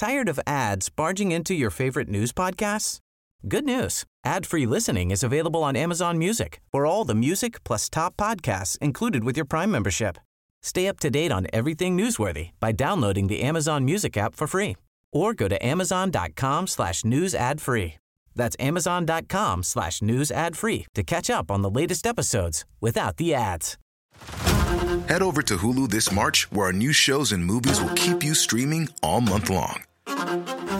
Tired of ads barging into your favorite news podcasts? Good news. Ad-free listening is available on Amazon Music for all the music plus top podcasts included with your Prime membership. Stay up to date on everything newsworthy by downloading the Amazon Music app for free or go to amazon.com slash news ad free. That's amazon.com slash news ad free to catch up on the latest episodes without the ads. Head over to Hulu this March, where our new shows and movies will keep you streaming all month long.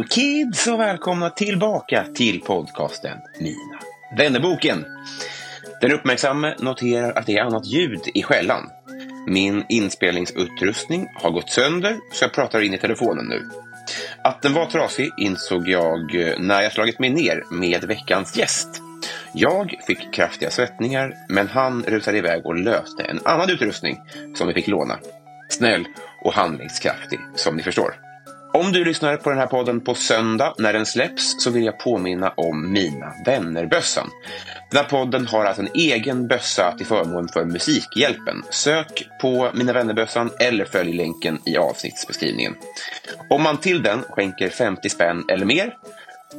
Hello kids och välkomna tillbaka till podcasten Mina vännerboken. Den uppmärksamme noterar att det är annat ljud i skällan. Min inspelningsutrustning har gått sönder så jag pratar in i telefonen nu. Att den var trasig insåg jag eh, när jag slagit mig ner med veckans gäst. Jag fick kraftiga svettningar, men han rusade iväg och löste en annan utrustning som vi fick låna. Snäll och handlingskraftig, som ni förstår. Om du lyssnar på den här podden på söndag när den släpps så vill jag påminna om Mina vänner-bössan. Den här podden har alltså en egen bössa till förmån för Musikhjälpen. Sök på Mina vänner-bössan eller följ länken i avsnittsbeskrivningen. Om man till den skänker 50 spänn eller mer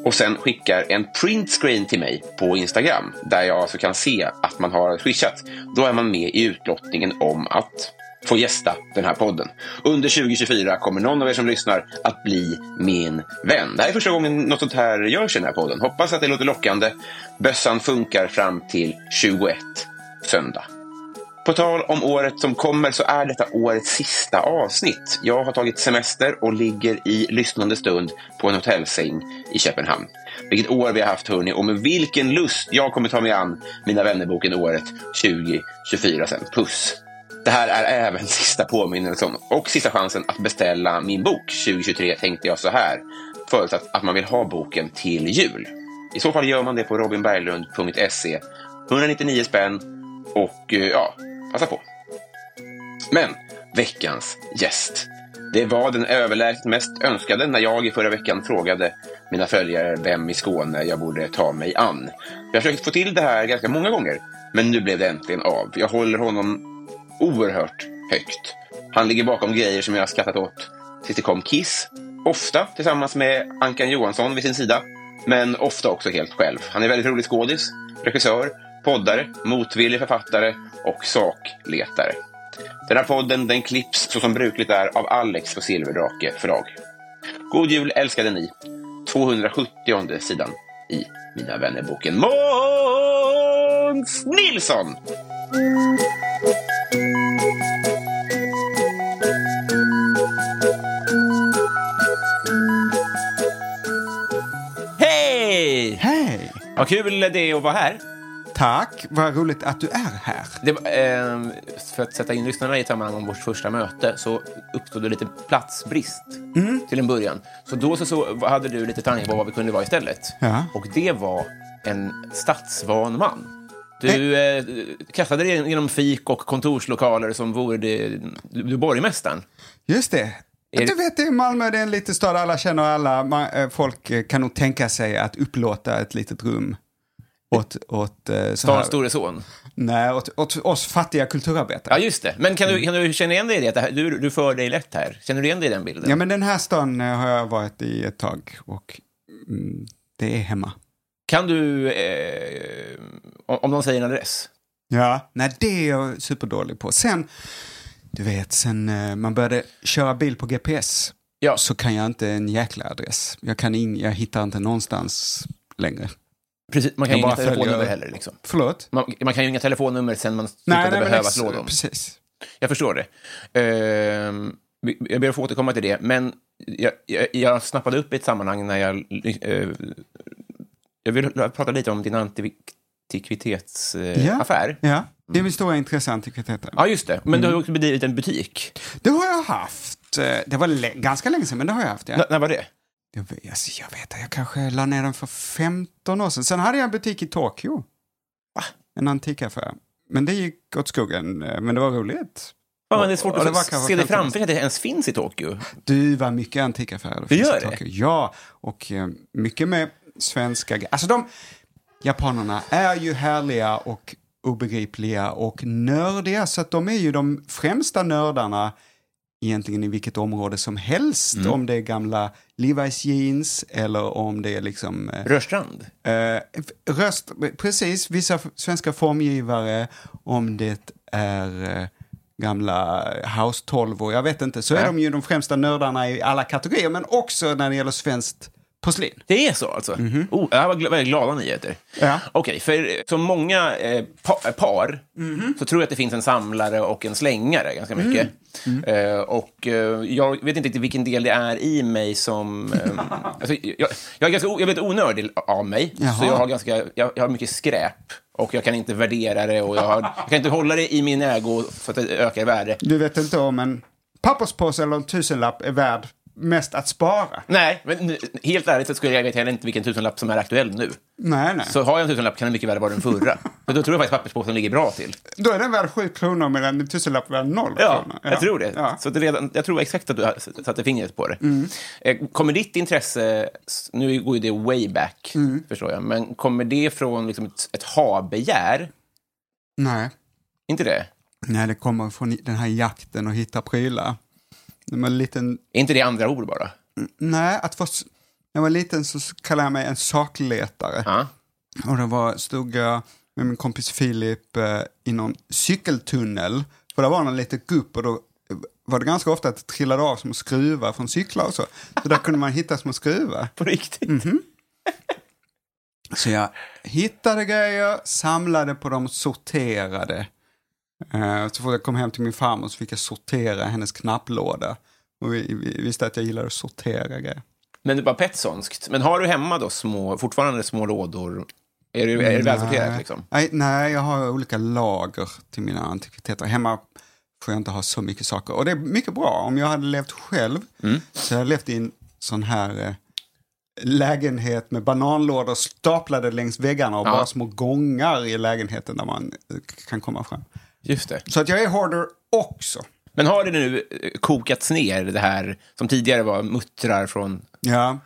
och sen skickar en printscreen till mig på Instagram där jag alltså kan se att man har swishat, då är man med i utlottningen om att få gästa den här podden. Under 2024 kommer någon av er som lyssnar att bli min vän. Det här är första gången något sånt här görs i den här podden. Hoppas att det låter lockande. Bössan funkar fram till 21 söndag. På tal om året som kommer så är detta årets sista avsnitt. Jag har tagit semester och ligger i lyssnande stund på en hotellsäng i Köpenhamn. Vilket år vi har haft hörni och med vilken lust jag kommer ta mig an Mina vännerboken året 2024 sen. Puss! Det här är även sista påminnelsen och sista chansen att beställa min bok 2023 tänkte jag så här. Förutsatt att man vill ha boken till jul. I så fall gör man det på robinberglund.se. 199 spänn och eh, ja, passa på. Men veckans gäst. Det var den överlägset mest önskade när jag i förra veckan frågade mina följare vem i Skåne jag borde ta mig an. Jag har försökt få till det här ganska många gånger, men nu blev det äntligen av. Jag håller honom oerhört högt. Han ligger bakom grejer som jag har skrattat åt tills det kom Kiss. Ofta tillsammans med Ankan Johansson vid sin sida, men ofta också helt själv. Han är väldigt rolig skådis, regissör, poddare, motvillig författare och sakletare. Den här podden den klipps så som brukligt är av Alex på Silverdrake förlag. God jul älskade ni! 270 sidan i Mina vännerboken Måns Nilsson! Hej! Hej! Vad kul det är att vara här. Tack, vad roligt att du är här. Det, eh, för att sätta in lyssnarna i sammanhang om vårt första möte så uppstod det lite platsbrist till en början. Så då så, så hade du lite tankar på vad vi kunde vara istället. Ja. Och det var en stadsvan man. Du eh, kastade dig genom fik och kontorslokaler som vore det, du, du borgmästaren. Just det. Är Du vet, är Malmö, det är en liten stad, alla känner alla. Man, eh, folk eh, kan nog tänka sig att upplåta ett litet rum åt, åt, eh, Stadens store son. nej, åt, åt oss fattiga kulturarbetare. Ja, just det. Men kan du, kan du känna igen dig i det? det här, du, du för dig lätt här. Känner du igen dig i den bilden? Ja, men den här stan har jag varit i ett tag och mm, det är hemma. Kan du, eh, om någon säger en adress, Ja, nej det är jag superdålig på. Sen, du vet, sen eh, man började köra bil på GPS Ja. så kan jag inte en jäkla adress. Jag, kan ing, jag hittar inte någonstans längre. Precis, man kan ju inga telefonnummer heller. Liksom. Förlåt? Man, man kan ju inga telefonnummer sen man slutade behöva ex- slå dem. Precis. Jag förstår det. Vi- jag ber att få återkomma till det, men jag, jag, jag snappade upp i ett sammanhang när jag... eh, jag vill prata lite om din antikvitetsaffär. Ja. Det är min stora intresse, antikviteter. Ja, just det. Men du Mm. har också bedrivit en butik. Det har jag haft. Eh, Det var ganska länge sedan, men det har jag haft. Ja. N- när var det? Jag, vet, alltså, jag vet, jag kanske la ner den för 15 år sedan. Sen hade jag en butik i Tokyo. En antikaffär. Men det gick åt skogen, eh, men det var roligt. Fan, men det är svårt det att var se det 15 framför sig att det ens finns i Tokyo. Du var mycket antikaffärer. Det finns gör det? Ja, och eh, mycket med svenska Alltså de japanerna är ju härliga och obegripliga och nördiga. Så att de är ju de främsta nördarna egentligen i vilket område som helst. Mm. Om det är gamla Levi's jeans eller om det är liksom eh, Rörstrand. Eh, röst, precis, vissa svenska formgivare, om det är eh, gamla House 12 och jag vet inte, så är de ju de främsta nördarna i alla kategorier, men också när det gäller svenskt porslin. Det är så alltså? Oh, det här var gl- väldigt glada nyheter. Ja. Okej, för eh, som många eh, pa eh, par Mhm. så tror jag att det finns en samlare och en slängare ganska mycket. Mm. Eh, och eh, jag vet inte riktigt vilken del det är i mig som... Eh, alltså, jag, jag är ganska jag vet onördig av mig, Jaha. så jag har, ganska, jag, jag har mycket skräp. Och jag kan inte värdera det och jag, har, jag kan inte hålla det i min ägo för att det ökar i värde. Du vet inte om en papperspåse eller en tusenlapp är värd mest att spara? Nej, men nu- helt ärligt så skulle jag vet heller inte vilken tusenlapp som är aktuell nu. Nej, nej. Så har jag en tusenlapp kan den mycket väl vara den förra. För då tror jag faktiskt papperspåsen ligger bra till. Då är den värd sju kronor medan en tusenlapp är värd noll Ja, kronor. jag tror det. Ja. Så det redan, jag tror exakt att du satte fingret på det. Mm. Eh, Kommer ditt intresse, nu går ju det way back, Mm. förstår jag, men kommer det från liksom ett, ett ha-begär? Nej. Inte det? nej, det kommer från den här jakten och hitta prylar. När man är liten Är inte det andra ord bara? Nej, att vara, när jag var liten så kallade jag mig en sakletare. Ja. Och då var, stod jag med min kompis Filip eh, i någon cykeltunnel. För det var en liten gupp och då eh, var det ganska ofta att det trillade av små skruvar från cyklar och så. Så där kunde man hitta små skruvar. På riktigt? Mhm. Så jag hittade grejer, samlade på dem, sorterade. Eh, så fort jag kom hem till min farmor så fick jag sortera hennes knapplåda. Och vi, vi visste att jag gillade att sortera grejer. Men det var petsonskt. Men har du hemma då små, fortfarande små lådor? Är det, är det välsorterat liksom? Nej, nej, jag har olika lager till mina antikviteter. Hemma får jag inte ha så mycket saker. Och det är mycket bra. Om jag hade levt själv Mm. så hade jag levt i en sån här eh, lägenhet med bananlådor staplade längs väggarna och Ja. bara små gångar i lägenheten där man eh, kan komma fram. Just det. Så att jag är hoarder också. Men har det nu eh, kokats ner, det här som tidigare var muttrar från... Ja.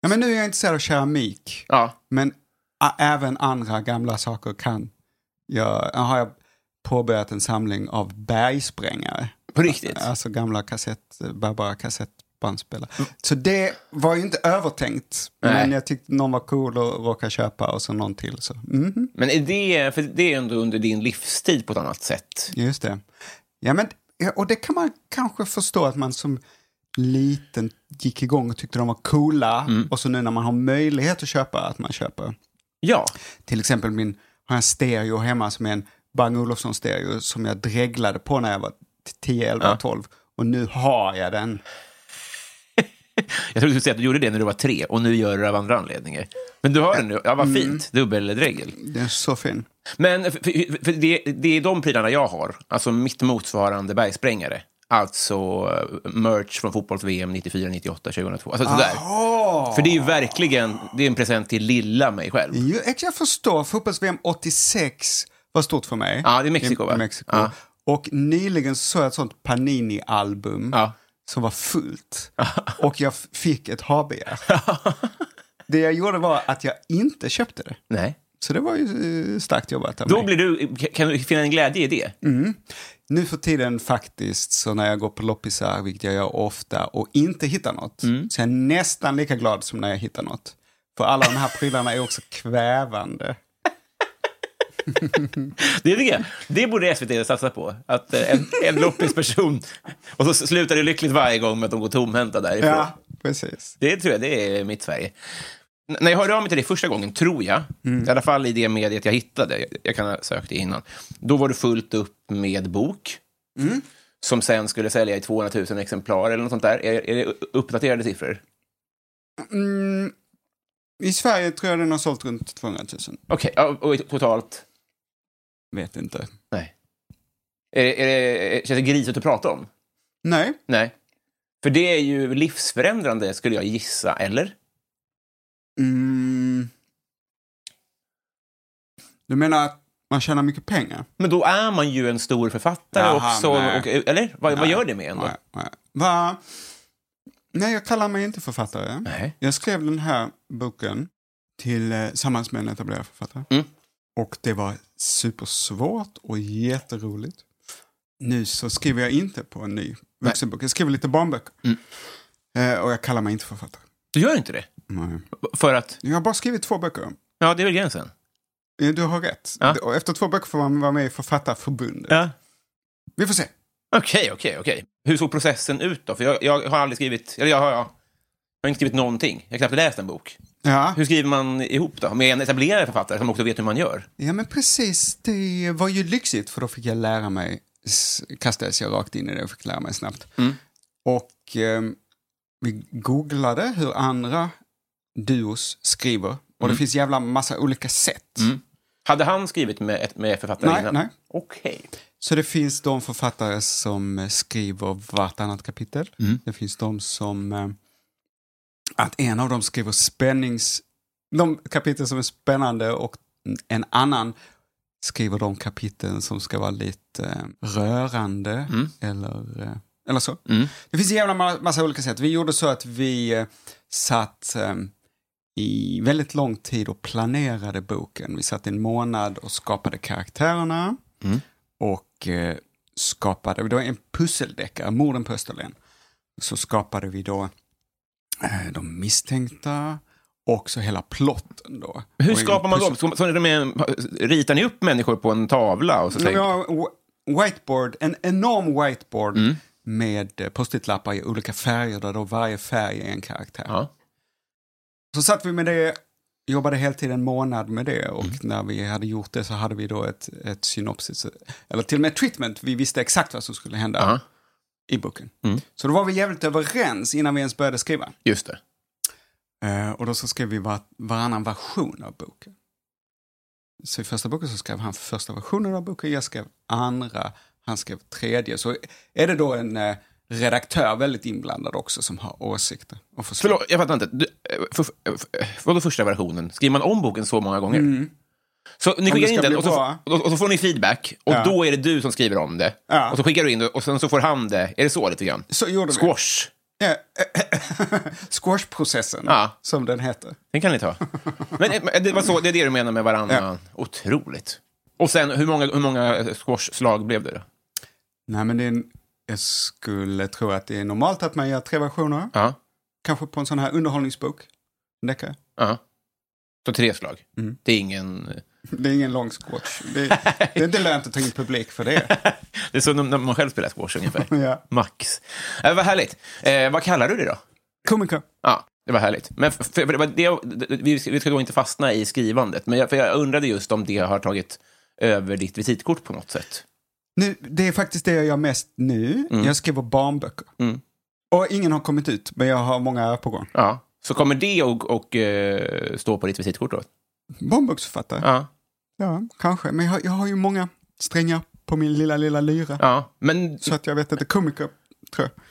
ja men nu är jag intresserad av keramik. Ja, Men även andra gamla saker kan jag, har jag påbörjat en samling av bergsprängare. på riktigt? Alltså gamla kassett, bärbara kassettbandspelare. Så det var ju inte övertänkt. Nej. Men jag tyckte någon var cool att råka köpa och så någon till. Så. Mhm, Men är det, för det är ändå under din livstid på ett annat sätt. just det. Ja, men, och det kan man kanske förstå att man som liten gick igång och tyckte de var coola. Och så nu när man har möjlighet att köpa, att man köper. Ja, Till exempel min, har en stereo hemma som är en Bang Olufsen stereo som jag dreglade på när jag var 10, 11, Ja. 12. Och nu har jag den. Jag trodde du skulle säga att du gjorde det när du var tre och nu gör du det av andra anledningar. Men du har den nu. Ja, vad fint. Dubbeldregel. Den är så fin. Men för, för, för det, det är de prylarna jag har, alltså mitt motsvarande bergsprängare. Alltså eh, merch från fotbolls-VM 94, 98, 2002. Alltså sådär. Åh! För det är ju verkligen det är en present till lilla mig själv. Jo, jag förstår. Fotbolls-VM 86 var stort för mig. Ja, det är Mexiko, I, va? Mexiko. Ja. Och nyligen så såg jag ett sånt Panini-album Ja. Som var fullt. Och jag fick ett habegär. det jag gjorde var att jag inte köpte det. Nej. Så det var ju eh, starkt jobbat av Då mig. blir du, kan du finna en glädje i det? Nu för tiden faktiskt, så när jag går på loppisar, vilket jag gör ofta, och inte hittar något, Mm. så är jag nästan lika glad som när jag hittar något. För alla de här prylarna är också kvävande. Det, det. det borde SVT satsa på. Att eh, en, en loppisperson, och så slutar det lyckligt varje gång med att de går tomhänta därifrån. Ja, precis. Det tror jag, det är mitt Sverige. N- när jag hörde av mig till dig första gången, tror jag, Mm. i alla fall i det mediet jag hittade, jag, jag kan ha sökt det innan, då var det fullt upp med bok, Mm. som sen skulle sälja i 200 000 exemplar eller något sånt där. Är, är det uppdaterade siffror? Mm, I Sverige tror jag den har sålt runt 200 000. Okej, ja, och totalt? Vet inte. Nej. Är det, är det, känns det grisigt att prata om? Nej, Nej. För det är ju livsförändrande, skulle jag gissa, eller? mm. du menar att man tjänar mycket pengar? Men då är man ju en stor författare Jaha, också. Och, eller? Vad, vad gör det med en då? Nej, nej. Va? Nej, jag kallar mig inte författare. Nej. Jag skrev den här boken eh, tillsammans med en etablerad författare. Mm. Och det var supersvårt och jätteroligt. Nu så skriver jag inte på en ny vuxenbok. Jag skriver lite barnböcker. Mm. Eh, och jag kallar mig inte författare. Du gör inte det? Nej. För att... Jag har bara skrivit två böcker. Ja, det är väl gränsen. Du har rätt. Ja. Efter två böcker får man vara med i Författarförbundet. Ja. Vi får se. Okej, okej, okej. Hur såg processen ut då? För jag, jag har aldrig skrivit... Eller jag har, jag har inte skrivit någonting. Jag har knappt läst en bok. Ja. Hur skriver man ihop då? Med en etablerad författare som också vet hur man gör? ja, men precis. Det var ju lyxigt för då fick jag lära mig, kastades jag rakt in i det och fick lära mig snabbt. Mm. Och eh, vi googlade hur andra duos skriver. Och det finns jävla massa olika sätt. Mm. Hade han skrivit med, med författare Nej, innan? nej. Okej. Så det finns de författare som skriver vartannat kapitel. Mm. Det finns de som... Att en av dem skriver spännings... De kapitel som är spännande och en annan skriver de kapitel som ska vara lite eh, rörande. Mm. Eller, eh, eller så. Mm. Det finns en jävla ma- massa olika sätt. Vi gjorde så att vi eh, satt i väldigt lång tid och planerade boken. Vi satt en månad och skapade karaktärerna Mm. och skapade, det var en pusseldeckare, Morden på Österlen. Så skapade vi då de misstänkta och så hela plotten då. Hur skapar man dem? Så, så är det med, ritar ni upp människor på en tavla? Och så Vi har whiteboard, en enorm whiteboard Mm. med eh, post-it-lappar i olika färger där då varje färg är en karaktär. ja. Så satt vi med det, jobbade heltid en månad med det och Mm. när vi hade gjort det så hade vi då ett, ett synopsis, eller till och med treatment. Vi visste exakt vad som skulle hända ja, i boken. Mm. Så då var vi jävligt överens innan vi ens började skriva. just det. Eh, och då så skrev vi var, varannan version av boken. Så i första boken så skrev han första versionen av boken, jag skrev andra, han skrev tredje. Så är det då en eh, redaktör väldigt inblandad också som har åsikter och förslag. Förlåt, jag fattar inte. Du, eh, för, för, vadå första versionen? Skriver man om boken så många gånger? Mm. Så ni skickar in den och så, och, så får ni feedback och Ja. då är det du som skriver om det. Ja. Och så skickar du in det och sen så får han det. Är det så lite grann? Så gjorde. Squash. Ja, Squashprocessen, Ja. som den heter. Den kan ni ta. Men eh, det, var så, det är det du menar med varannan? Otroligt. Och sen, hur många, hur många squash-slag blev det då? Nej, men det är en, jag skulle tro att det är normalt att man gör tre versioner. Ja. Kanske på en sån här underhållningsbok. En deckare. ja. Så tre slag. Mm. Det är ingen... Det är ingen lång squash. Det, det är inte lönt att ta in publik för det. Det är så när man själv spelar squash ungefär. ja. Max. Eh, vad härligt. Eh, vad kallar du det då? Komiker. Ja, det var härligt. Men för, för, var det, vi ska- vi ska då inte fastna i skrivandet, men jag, för jag undrade just om det har tagit över ditt visitkort på något sätt. Nu, det är faktiskt det jag gör mest nu. Mm. Jag skriver barnböcker. Mm. Och ingen har kommit ut, men jag har många på gång. Ja. Så kommer det och eh, stå på ditt visitkort då? Barnboksförfattare? Ja. Ja. kanske. Men jag, har- jag har ju många strängar på min lilla, lilla lyra. ja. Men, Så att jag vet att det är komiker, tror jag.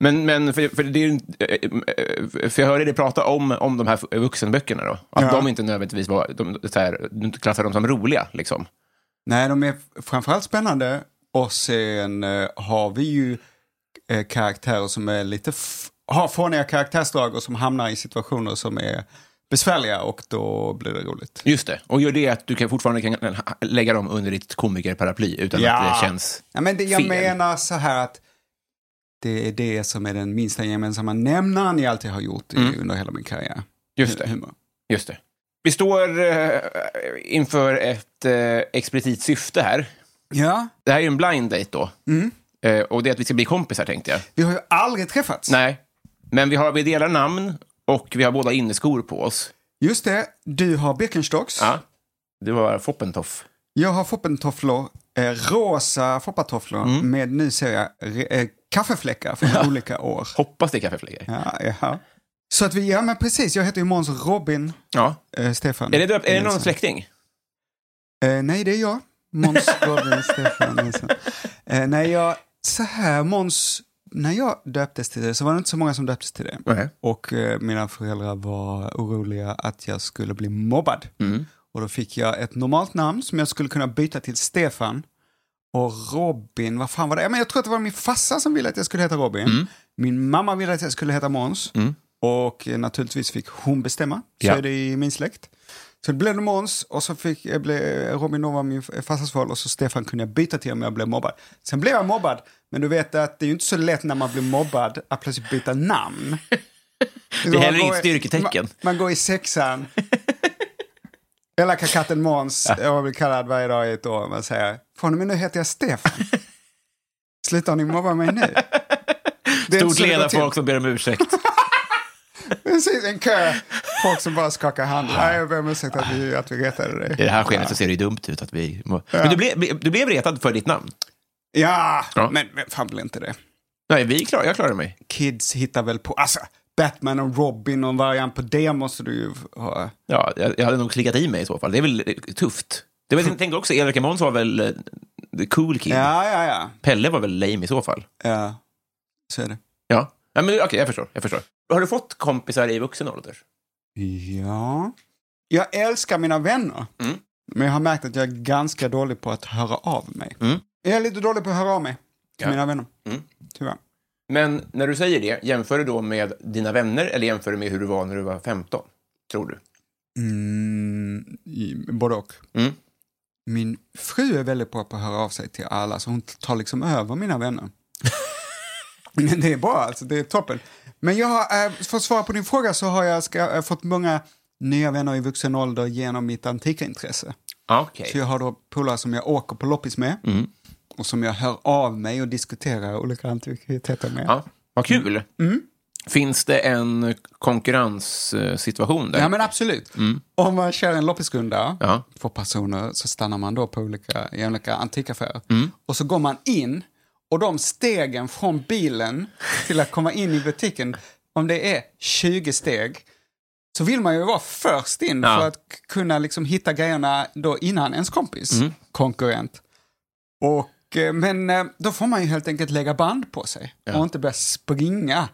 men, men för, för, det är, eh, för jag hörde dig prata om, om de här vuxenböckerna då. Att Ja. de inte nödvändigtvis var, de, här, du klassar dem som roliga liksom. Nej, de är framförallt spännande. Och sen eh, har vi ju eh, karaktärer som är lite, har fåniga karaktärsdrag och som hamnar i situationer som är besvärliga och då blir det roligt. Just det. Och gör det att du kan fortfarande kan lägga dem under ditt komikerparaply utan Ja. att det känns... Ja, men det, jag fel. menar så här att det är det som är den minsta gemensamma nämnaren jag alltid har gjort i, Mm. under hela min karriär. Just det. Humor. Just det. Vi står eh, inför ett eh, explicit syfte här. Ja, Det här är ju en blind date då. Mm. Eh, och det är att vi ska bli kompisar tänkte jag. vi har ju aldrig träffats. Nej, men vi, har, vi delar namn och vi har båda inneskor på oss. Just det, du har Birkenstocks. Ja, det var Foppentoff. Jag har foppentofflor, eh, rosa foppatofflor Mm. med, nu ser jag, eh, kaffefläckar från olika år. Hoppas det är kaffefläckar. Ja, ja. Så att vi, ja men precis, jag heter ju Måns Robin Ja. eh, Stefan. Är det, döpt, är det någon släkting? Eh, nej, det är jag. Måns, Robin, Stefan. Nilsson. Eh, när jag, så här, Måns, när jag döptes till det så var det inte så många som döptes till det. Nej. Och eh, mina föräldrar var oroliga att jag skulle bli mobbad. Mm. Och då fick jag ett normalt namn som jag skulle kunna byta till Stefan. Och Robin, vad fan var det? Ja, men jag tror att det var min farsa som ville att jag skulle heta Robin. Min mamma ville att jag skulle heta Måns. Mm. Och eh, naturligtvis fick hon bestämma. Så Ja. är det i min släkt. Så det blev det Måns och så fick jag blev, Robin då var min farsas val och så Stefan kunde jag byta till om jag blev mobbad. Sen blev jag mobbad, men du vet att det är ju inte så lätt när man blir mobbad att plötsligt byta namn. Det är heller inget styrketecken. Man, man går i sexan. Elaka katten Måns, jag blir kallad varje dag i ett år. Man säger, från och med nu heter jag Stefan. Slutar ni mobba mig nu? Det är inte Stort så det går leda till. folk som ber om ursäkt. Precis, en kö. Folk som bara skakar hand. Nej, jag ber om ursäkt att vi, att vi retade dig. I det här skenet så ser det ju dumt ut att vi... Men du blev, du blev retad för ditt namn? Ja, Ja. men vem fan blir inte det? Nej, vi klar, jag klarar mig. Kids hittar väl på, alltså Batman och Robin och variant på det måste du ju ha. Ja, jag, jag hade nog klickat i mig i så fall. Det är väl eh, tufft. Det var, jag tänker också, Elrika Måns var väl eh, the cool kid. Ja, ja, ja. Pelle var väl lame i så fall. Ja, så är det. Ja, ja men okej, jag förstår. Jag förstår. Har du fått kompisar i vuxen ålder? Ja. Jag älskar mina vänner. Mm. Men jag har märkt att jag är ganska dålig på att höra av mig. Mm. Jag är lite dålig på att höra av mig till Ja. mina vänner. Mm. Tyvärr. Men när du säger det, jämför du då med dina vänner eller jämför du med hur du var när du var 15? Tror du? Mm, både och. Mm. Min fru är väldigt bra på att höra av sig till alla, så hon tar liksom över mina vänner. Men det är bra, alltså, det är toppen. Men jag har, eh, för att svara på din fråga så har jag ska, eh, fått många nya vänner i vuxen ålder genom mitt antikaintresse. Okej. Så jag har då polare som jag åker på loppis med Mm. och som jag hör av mig och diskuterar olika antikviteter med. Ja, vad kul. Mm. Finns det en konkurrenssituation där? Ja men absolut. Om man kör en loppisrunda, Mm. Ja. två personer, så stannar man då på olika, i olika antikaffärer. Mm. Och så går man in och de stegen från bilen till att komma in i butiken, om det är 20 steg, så vill man ju vara först in Ja. för att kunna liksom hitta grejerna då innan ens kompis, Mm. konkurrent. Och, eh, men eh, då får man ju helt enkelt lägga band på sig Ja. och inte börja springa.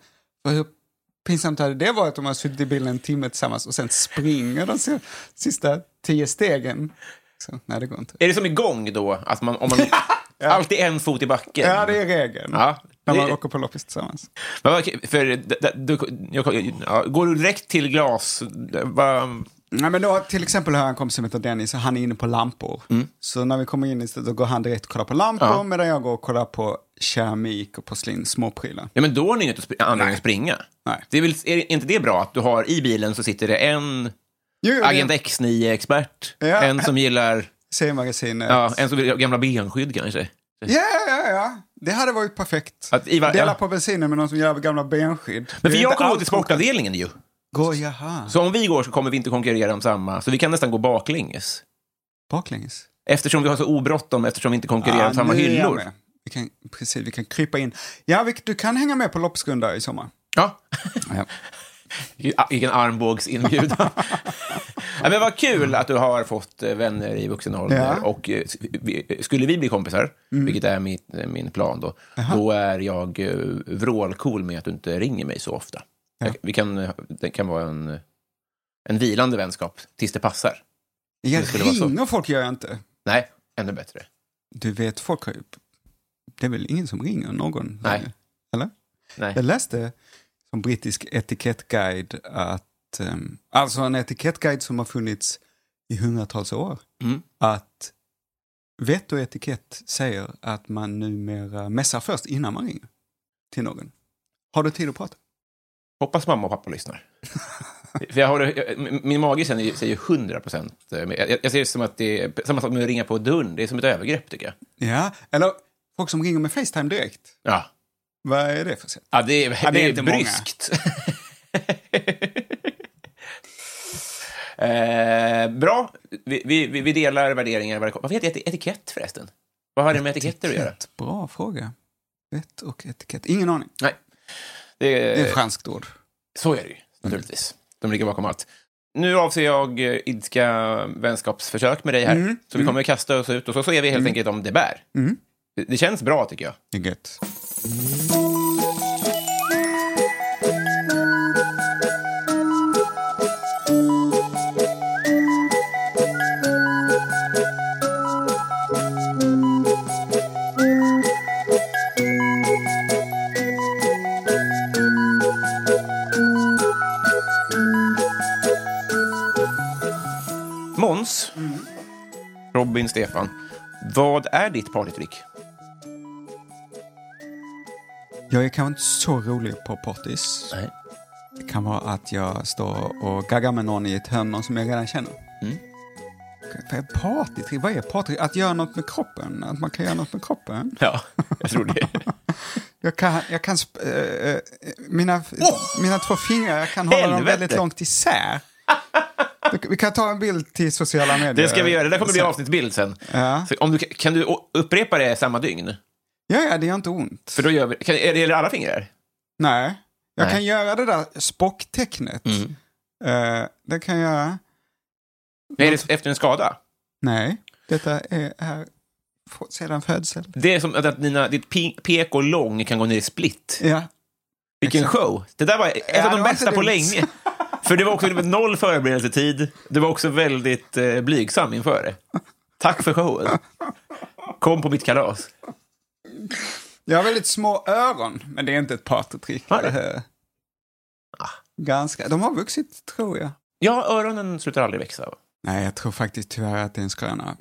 För hur pinsamt hade det varit om man suttit i bilen en timme tillsammans och sen springer de si- sista tio stegen? Så, nej, det går inte. Är det som igång då? Att man, om man alltid en fot i backen? Ja, det är regeln. Ja, När man det- åker på loppis tillsammans. Men För, du, jag, ja, går du direkt till glas? Va, Nej, men då, till exempel har jag en kompis som heter Dennis han är inne på lampor. Så när vi kommer in i stället, då går han direkt och kollar på lampor Ja. medan jag går och kollar på keramik och porslin, småprylar. ja, men då har ni inte spr- anledning att springa. Nej. Det är, väl, är inte det bra att du har i bilen så sitter det en Jo, jo, Agent det- X9-expert, Ja. en som gillar C-magasinet. ja, en som vill ha gamla benskydd kanske? Ja, ja, ja. Det hade varit perfekt. Att i var- Dela ja. på bensinen med någon som gör gamla benskydd. Men för jag kommer gå till sportavdelningen ju. Gå, jaha. Så om vi går så kommer vi inte konkurrera om samma, så vi kan nästan gå baklänges. Baklänges. Eftersom vi har så obråttom, eftersom vi inte konkurrerar Ja, om samma är jag hyllor. Vi kan, precis, vi kan krypa in. Ja, vi, du kan hänga med på loppsrunda i sommar. Ja. Ja. Vilken armbågsinbjudan. ja, men vad kul att du har fått eh, vänner i vuxen ålder. Ja. Och eh, vi- skulle vi bli kompisar, vilket är mitt, eh, min plan då, då är jag vrålcool med att du inte ringer mig så ofta. Ja. Jag- Vi kan, det kan vara en, en vilande vänskap tills det passar. Jag Det ringer folk gör jag inte. Nej, ännu bättre. Du vet, folk har ju... Det är väl ingen som ringer någon? Nej. Eller? Nej. Jag läste som brittisk etikettguide att, um, alltså en etikettguide som har funnits i hundratals år, Mm. att vett och etikett säger att man numera mässar först innan man ringer till någon. Har du tid att prata? Hoppas mamma och pappa lyssnar. För jag har, jag, min mage säger säger 100 procent. Jag, jag ser det som att det är samma sak med att ringa på dörren. Det är som ett övergrepp, tycker jag. Ja, eller folk som ringer med Facetime direkt. Ja, Vad är det för sätt? ja det, är, Ja, det är inte många. bryskt. eh, bra. Vi, vi, vi delar värderingar. Vad heter eti- etikett förresten? Vad har det med etiketter att göra? Etikett, Bra fråga. Vett och etikett. Ingen aning. Nej. Det, Det är ett franskt ord. Så är det ju, naturligtvis. De ligger bakom allt. nu avser jag eh, idka vänskapsförsök med dig här. Mm. Så vi kommer att kasta oss ut och så ser vi helt enkelt om det bär. Det, känns bra tycker jag. Det är gött. Måns, Robin, Stefan. Vad är ditt partytrick? Jag är kanske inte så rolig på pottis. Nej. Det kan vara att jag står och gaggar med någon i ett hörn som jag redan känner. Mm. Vad är partytrick? Vad är partytrick? Att göra något med kroppen? Att man kan göra något med kroppen? Ja, jag tror det. Jag kan, jag kan äh, mina, mina två fingrar, jag kan hålla dem väldigt långt isär. Vi- Vi kan ta en bild till sociala medier. Det ska vi göra. Det där kommer bli avsnittsbild sen. Ja. Om du, kan du upprepa det samma dygn? Ja, ja, det gör inte ont. För då gör vi, kan, är det alla fingrar? Nej, jag Nej. kan göra det där spocktecknet. Mm. Eh, det kan jag göra. Är det efter en skada? Nej, detta är, är sedan födsel. Det är som att dina, ditt pi- PK lång kan gå ner i split. Ja. Vilken Exakt. show! Det där var ett Ja, av de bästa på länge. För det var också det var noll förberedelsetid. Du var också väldigt eh, blygsam inför det. Tack för showen. Kom på mitt kalas. Jag har väldigt små öron, men det är inte ett partytrick. Eh, Ganska. De har vuxit, tror jag. Ja, öronen slutar aldrig växa. Nej, jag tror faktiskt tyvärr att det är en skröna.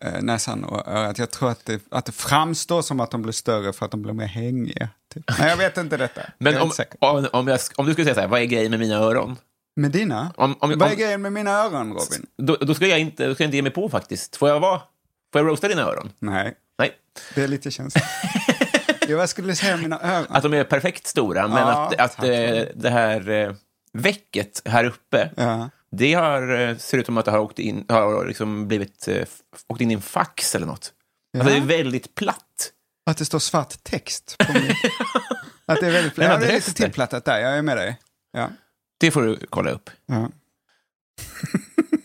Eh, näsan och örat. Jag tror att det, att det framstår som att de blir större för att de blir mer hängiga. Typ. Nej, jag vet inte detta. Men om, inte om, om, jag, om du skulle säga så här, vad är grejen med mina öron? Med dina? Om, om, Vad är grejen med mina öron, Robin? då, då, ska jag inte, då ska jag inte ge mig på faktiskt. Får jag vara? Får jag roasta dina öron? Nej. Det är lite känsligt. Jo, jag skulle säga mina öron. Att de är perfekt stora, men Ja, att, att eh, det här eh, väcket här uppe, Ja. det har, eh, ser ut som att det har åkt in, har liksom blivit, åkt in i en fax eller något. Alltså, det är väldigt platt. Att det står svart text på min... Att det är väldigt... Men Ja, det är lite tillplattat där, jag är med dig. Ja. Det får du kolla upp. Ja.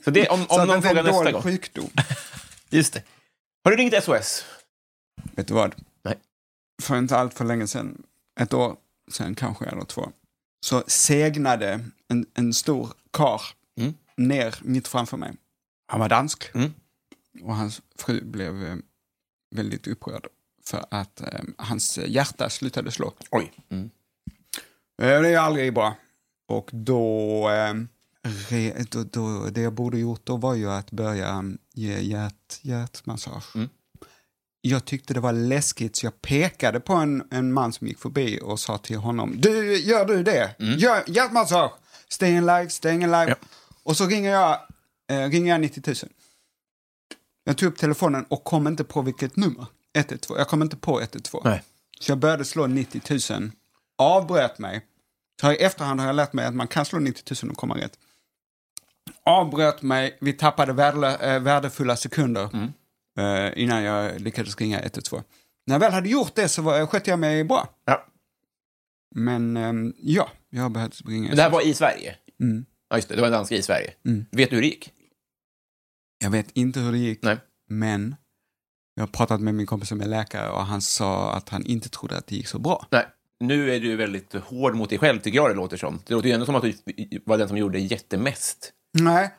Så det, om, Så om att någon frågar nästa gång. sjukdom. Just det. Har du ringt SOS? Vet du vad? Nej. För inte allt för länge sedan, ett år sedan kanske, eller två, så segnade en, en stor kar Mm. ner mitt framför mig. Han var dansk. Mm. Och hans fru blev eh, väldigt upprörd för att eh, hans hjärta slutade slå. Oj. Mm. Eh, Det är aldrig bra. Och då, eh, re, då, då, det jag borde gjort då var ju att börja ge hjärt, hjärtmassage. Mm. Jag tyckte det var läskigt så jag pekade på en, en man som gick förbi och sa till honom, du, gör du det? Gör hjärtmassage! Stay alive, stay alive. Mm. Ja. Och så ringer jag, eh, ringer jag 90 000. Jag tog upp telefonen och kom inte på vilket nummer. 112. Jag kom inte på 112. Nej. Så jag började slå 90 000, avbröt mig. Så i efterhand har jag lärt mig att man kan slå 90 000 och komma rätt. Avbröt mig, vi tappade eh, värdefulla sekunder Mm. Eh, innan jag lyckades ringa 112. När jag väl hade gjort det så var, skötte jag mig bra. Ja. Men ehm, ja, jag har behövt ringa. Det här var i Sverige? Mm. Ja, just det. Det var en danska i Sverige. Mm. Vet du hur det gick? Jag vet inte hur det gick, Nej. men jag har pratat med min kompis som är läkare och han sa att han inte trodde att det gick så bra. Nej. Nu är du väldigt hård mot dig själv, tycker jag det låter som. Det låter ju ändå som att du var den som gjorde jättemest. Nej,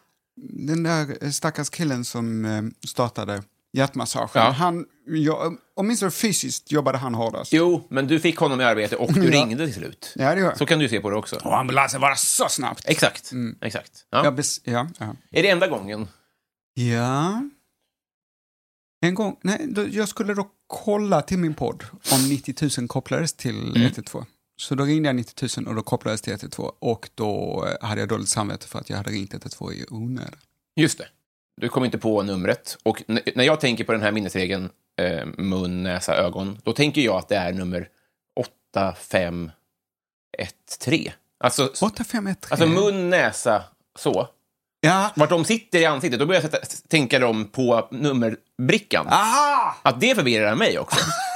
den där stackars killen som eh, startade hjärtmassagen, Ja. han, jag, åtminstone fysiskt jobbade han hårdast. Jo, men du fick honom i arbete och du Ja. ringde till slut. Ja, det gör jag. Så kan du se på det också. Och ambulansen var så snabbt. Exakt. Exakt. Ja. Ja, ja. Är det enda gången? ja. En gång, nej, då, jag skulle då kolla till min podd om 90 000 kopplades till Mm. 112. Så då ringde jag 90 000 och då kopplades till 112 och då eh, hade jag dåligt samvete för att jag hade ringt 112 i onödan. Just det. Du kom inte på numret. Och när jag tänker på den här minnesregeln, eh, mun, näsa, ögon, då tänker jag att det är nummer 8513. Alltså, 8513. alltså mun, näsa, så. Ja. Vart de sitter i ansiktet, då börjar jag sätta, tänka dem på nummerbrickan. Aha! Att det förvirrar mig också.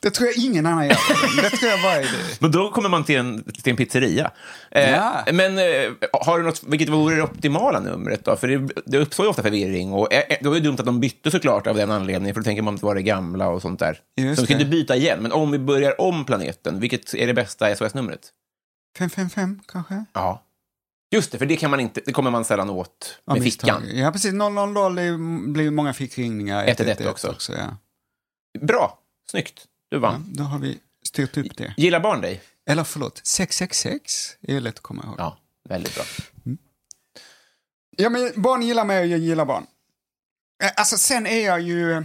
Det tror jag ingen annan gör. Det tror jag bara är det. Men då kommer man till en, till en pizzeria. Eh, Ja. Men eh, har du något, vilket vore det optimala numret då? För det, det uppstår ju ofta förvirring. Och, eh, eh, då är det dumt att de bytte såklart av den anledningen, för då tänker man att det var det gamla och sånt där. Just så kan det. inte byta igen. Men om vi börjar om planeten, vilket är det bästa SOS-numret? 555 kanske? Ja. Just det, för det, kan man inte, det kommer man sällan åt med misstag. fickan. Ja, precis. 000 det är- blir många fickringningar. 111 också. ja. Bra, snyggt. Du Ja, vann. då har vi styrt upp det. Gillar barn dig? Eller förlåt, 666 är lätt att komma ihåg. Ja, Ja, väldigt bra. men barn gillar mig och jag gillar barn. Eh, Alltså sen är jag ju,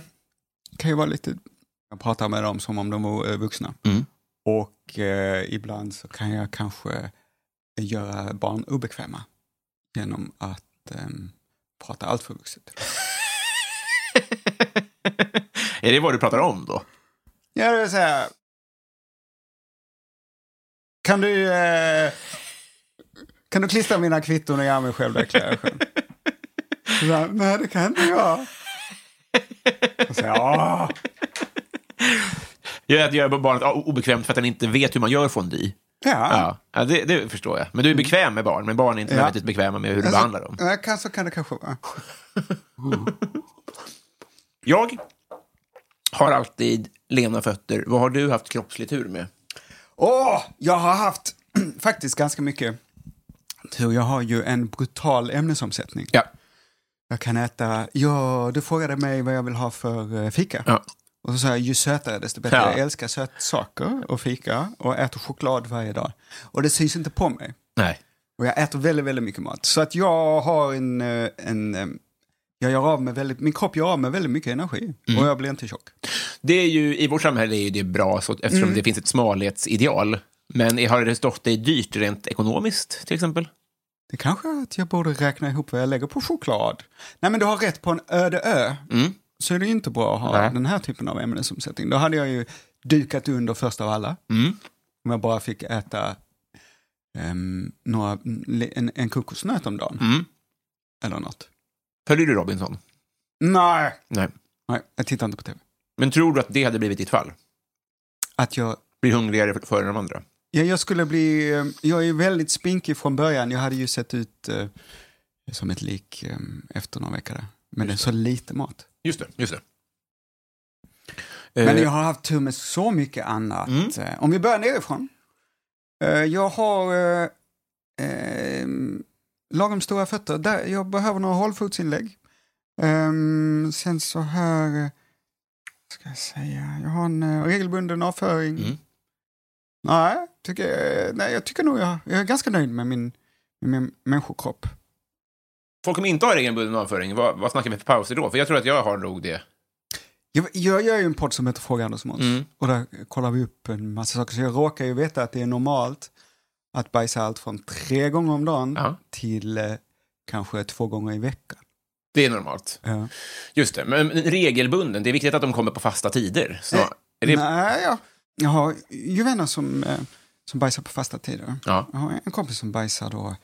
kan ju vara lite, jag pratar med dem som om de var eh, vuxna. Mm. Och eh, ibland så kan jag kanske göra barn obekväma genom att eh, prata allt för vuxet. är det vad du pratar om då? Ja, det vill säga, kan du, eh, kan du klistra mina kvitton och göra mig självdeklaration? Så jag, Nej, det kan inte jag. Och så, ja. Gör att göra barnet obekvämt för att den inte vet hur man gör fondue. Ja. Ja, det, det förstår jag. Men du är bekväm med barn, men barn är inte Ja. nödvändigtvis bekväma med hur du behandlar dem. Ja, kan, så kan det kanske vara. Jag har alltid lena fötter. Vad har du haft kroppslig tur med? Åh, jag har haft faktiskt ganska mycket tur. Jag har ju en brutal ämnesomsättning. Ja. Jag kan äta, ja, du frågade mig vad jag vill ha för eh, fika. Ja. Och så sa jag, ju sötare desto bättre. Ja. Jag älskar sötsaker och fika och äter choklad varje dag. Och det syns inte på mig. Nej. Och jag äter väldigt, väldigt mycket mat. Så att jag har en, eh, en eh, jag gör av med väldigt, min kropp gör av med väldigt mycket energi. Mm. Och jag blir inte tjock. Det är ju, I vårt samhälle är det bra så, eftersom Mm. det finns ett smalhetsideal. Men har det stått dig dyrt rent ekonomiskt, till exempel? Det kanske att jag borde räkna ihop vad jag lägger på choklad. Nej men du har rätt på en öde ö. Mm. Så är det inte bra att ha Nej. den här typen av ämnesomsättning. Då hade jag ju dukat under först av alla. Mm. Om jag bara fick äta ehm, några, en, en kokosnöt om dagen. Mm. Eller något. Följer du Robinson? Nej. Nej. Nej, jag tittar inte på tv. Men tror du att det hade blivit ditt fall? Att jag, Blir hungrigare för- före de andra? ja, jag skulle bli, eh, jag är väldigt spinkig från början. Jag hade ju sett ut eh, som ett lik eh, efter några veckor där. Men det är så lite mat. Just det. Just det. Men Eh, jag har haft tur med så mycket annat. Mm. Eh, Om vi börjar nerifrån. Jag har eh, lagom stora fötter. Där, jag behöver några hållfotsinlägg. Um, sen så här, eh, ska jag säga, jag har en eh, regelbunden avföring. Mm. Nej, tycker, jag- nej, jag tycker nog jag, jag är ganska nöjd med min, med min människokropp. Folk som inte har regelbunden avföring, vad, vad snackar vi för pauser då? För jag tror att jag har nog det. Jag, jag gör ju en podd som heter Fråga Anders Måns. Mm. Och där kollar vi upp en massa saker. Så jag råkar ju veta att det är normalt att bajsa allt från tre gånger om dagen Ja. till eh, kanske två gånger i veckan. Det är normalt. Ja. Just det. Men regelbunden, det är viktigt att de kommer på fasta tider. Så, Eh, det, Nej, ja. Jag har ju vänner som, eh, som bajsar på fasta tider. ja. Jag har en kompis som bajsar då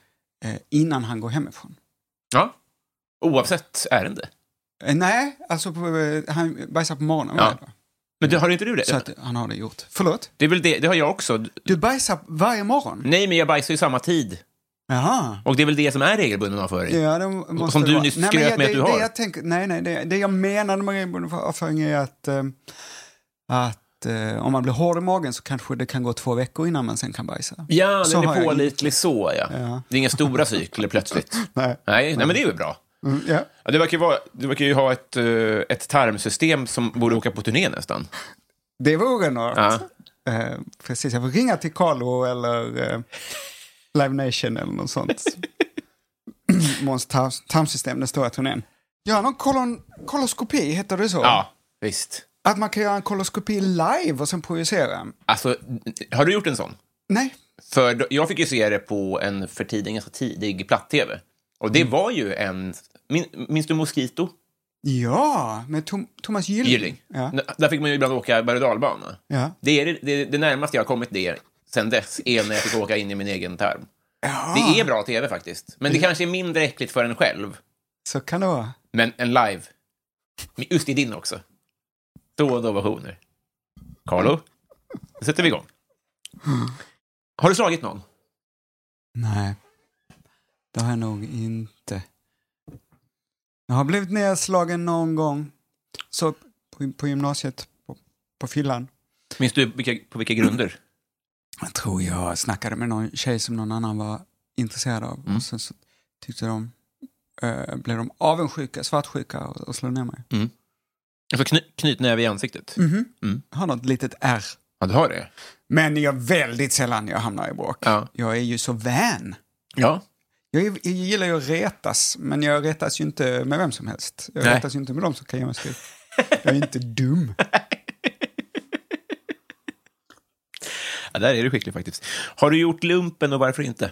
eh, innan han går hemifrån. ja. Oavsett ärende. Eh, nej, alltså på, han bajsar på morgonen Ja. Men det, har inte du det? Så att han har det gjort. Förlåt? Det, är väl det, det har jag också. Du bajsar varje morgon? Nej, men jag bajsar ju samma tid. Jaha. Och det är väl det som är regelbunden avföring. Ja, det måste Som det du nyss Nej, skröt jag- med det, att du det har. Jag tänker, nej, nej, det, det jag menade med regelbunden avföring är att, eh, att eh, om man blir hård i magen så kanske det kan gå två veckor innan man sen kan bajsa. Ja, Så den är jag pålitlig så, ja. Ja. Det är inga stora cykler plötsligt. Nej. Nej, nej men det är ju bra. Mm. Ja, det, verkar ju vara, det verkar ju ha ett, eh, ett tarmsystem som borde åka på turné nästan. Det vore något. Ja. Eh, precis, jag får ringa till Carlo eller eh, Live Nation eller något sånt. Måns tarm- tarmsystem, den stora turnén. Ja, någon kolon, koloskopi, heter det så? Ja, visst. Att man kan göra en koloskopi live och sen projicera. Alltså, har du gjort en sån? Nej, För jag fick ju se det på en för tiden ganska tidig platt-tv. Och Mm. det var ju en... Min, minns du Mosquito? Ja, med Tom, Thomas Gylling. Gylling. Ja. Där fick man ju ibland åka berg och dalbana. Ja. Det är det, det, det närmaste jag har kommit det sen dess är när jag fick åka in i min egen tarm. ja, Det är bra tv faktiskt. Men det kanske är mindre äckligt för en själv. så kan det vara. Men en live, just i din också. Då och då ovationer. Carlo, då sätter vi igång. Har du slagit någon? Nej, det har jag nog inte. Jag har blivit nedslagen någon gång. Så på, på gymnasiet, på, på fyllan. Minns du vilka, på vilka grunder? Jag tror jag snackade med någon tjej som någon annan var intresserad av. Mm. Och sen så tyckte de, eh, blev de avundsjuka, svartsjuka och, och slog ner mig. Alltså kny, knytnäve i ansiktet? Mhm. Mm. Jag har något litet R. Ja, du har det? Men jag väldigt sällan jag hamnar i bråk. Ja. Jag är ju så vän. Ja. Jag, gillar ju att retas, men jag retas ju inte med vem som helst. Jag Nej. retas ju inte med dem som kan ge mig skrik. Jag är inte dum. ja, där är du skicklig faktiskt. Har du gjort lumpen och varför inte?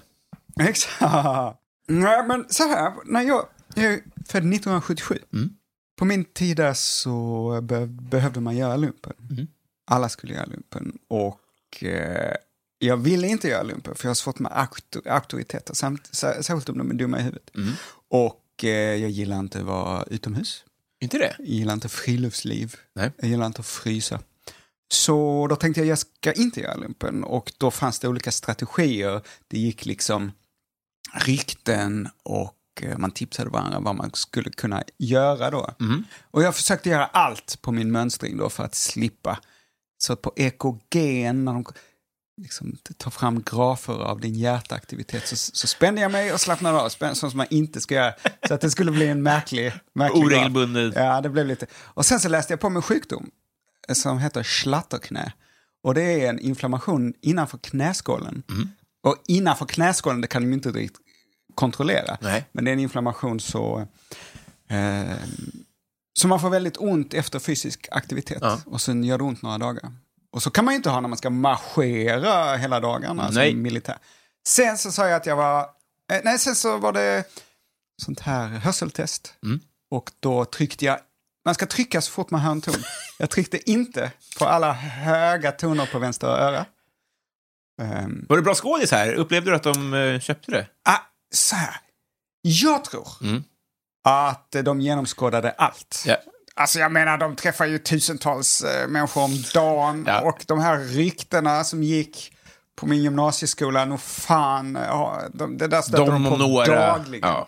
Exakt. Nej, men så här, när jag, jag är född 1977. Mm. På min tid där så be, behövde man göra lumpen. Mm. Alla skulle göra lumpen och eh, jag ville inte göra lumpen för jag har svårt med auktor, auktoriteter, samt, särskilt om de är dumma i huvudet. Mm. Och eh, jag gillar inte att vara utomhus. Inte det? Jag gillar inte friluftsliv. Nej. Jag gillar inte att frysa. Så då tänkte jag, jag ska inte göra lumpen. Och då fanns det olika strategier. Det gick liksom rykten och eh, man tipsade varandra vad man skulle kunna göra då. Mm. Och jag försökte göra allt på min mönstring då för att slippa. Så att på EKG, när de liksom tar fram grafer av din hjärtaktivitet så, så spände jag mig och slappnade av, spänn, sånt som man inte ska göra. Så att det skulle bli en märklig, märklig graf. Oregelbunden. Ja, det blev lite. Och sen så läste jag på med sjukdom eh, som heter schlatterknä. Och det är en inflammation innanför knäskålen. Mm. Och innanför knäskålen, det kan de inte riktigt kontrollera. Nej. Men det är en inflammation så... Eh, så man får väldigt ont efter fysisk aktivitet. Ja. Och sen gör det ont några dagar. Och så kan man ju inte ha när man ska marschera hela dagarna Nej. som militär. Sen så sa jag att jag var... Eh, nej, sen så var det sånt här hörseltest. Mm. Och då tryckte jag... Man ska trycka så fort man hör en ton. Jag tryckte inte på alla höga toner på vänster öra. Ehm, Var det bra skådis här? Upplevde du att de eh, köpte det? ah, så här. Jag tror Mm. att de genomskådade allt. Ja. Alltså jag menar, de träffar ju tusentals eh, människor om dagen. Ja. Och de här ryktena som gick på min gymnasieskola, nog fan, ja, de, det där stöter de, De på några. dagligen. Ja.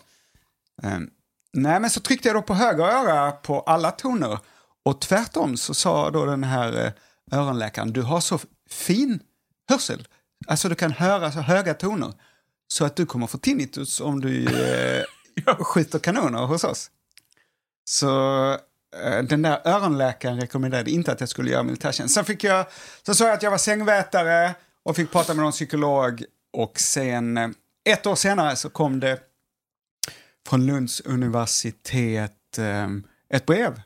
Ehm, nej, men så tryckte jag då på höger öra på alla toner. Och tvärtom så sa då den här eh, öronläkaren, du har så fin hörsel. Alltså du kan höra så höga toner. Så att du kommer få tinnitus om du eh, skjuter kanoner hos oss. Så den där öronläkaren rekommenderade inte att jag skulle göra militärtjänst. Sen fick jag, så sa jag att jag var sängvätare och fick prata med någon psykolog. Och sen eh, ett år senare så kom det från Lunds universitet eh, ett brev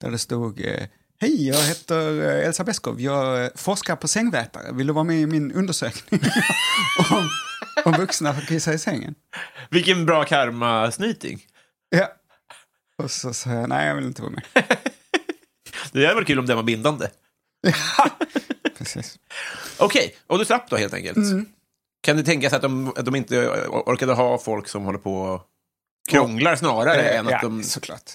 där det stod eh, Hej, jag heter eh, Elsa Beskow. Jag eh, forskar på sängvätare. Vill du vara med i min undersökning om, om vuxna får kissa i sängen? Vilken bra karma-snyting. Ja. Och så sa jag nej, jag vill inte vara med. Det hade varit kul om den var bindande. Precis. Okej, och du slapp då helt enkelt? Mm. Kan det tänkas att de, att de inte orkade ha folk som håller på och krånglar snarare än att ja, de såklart.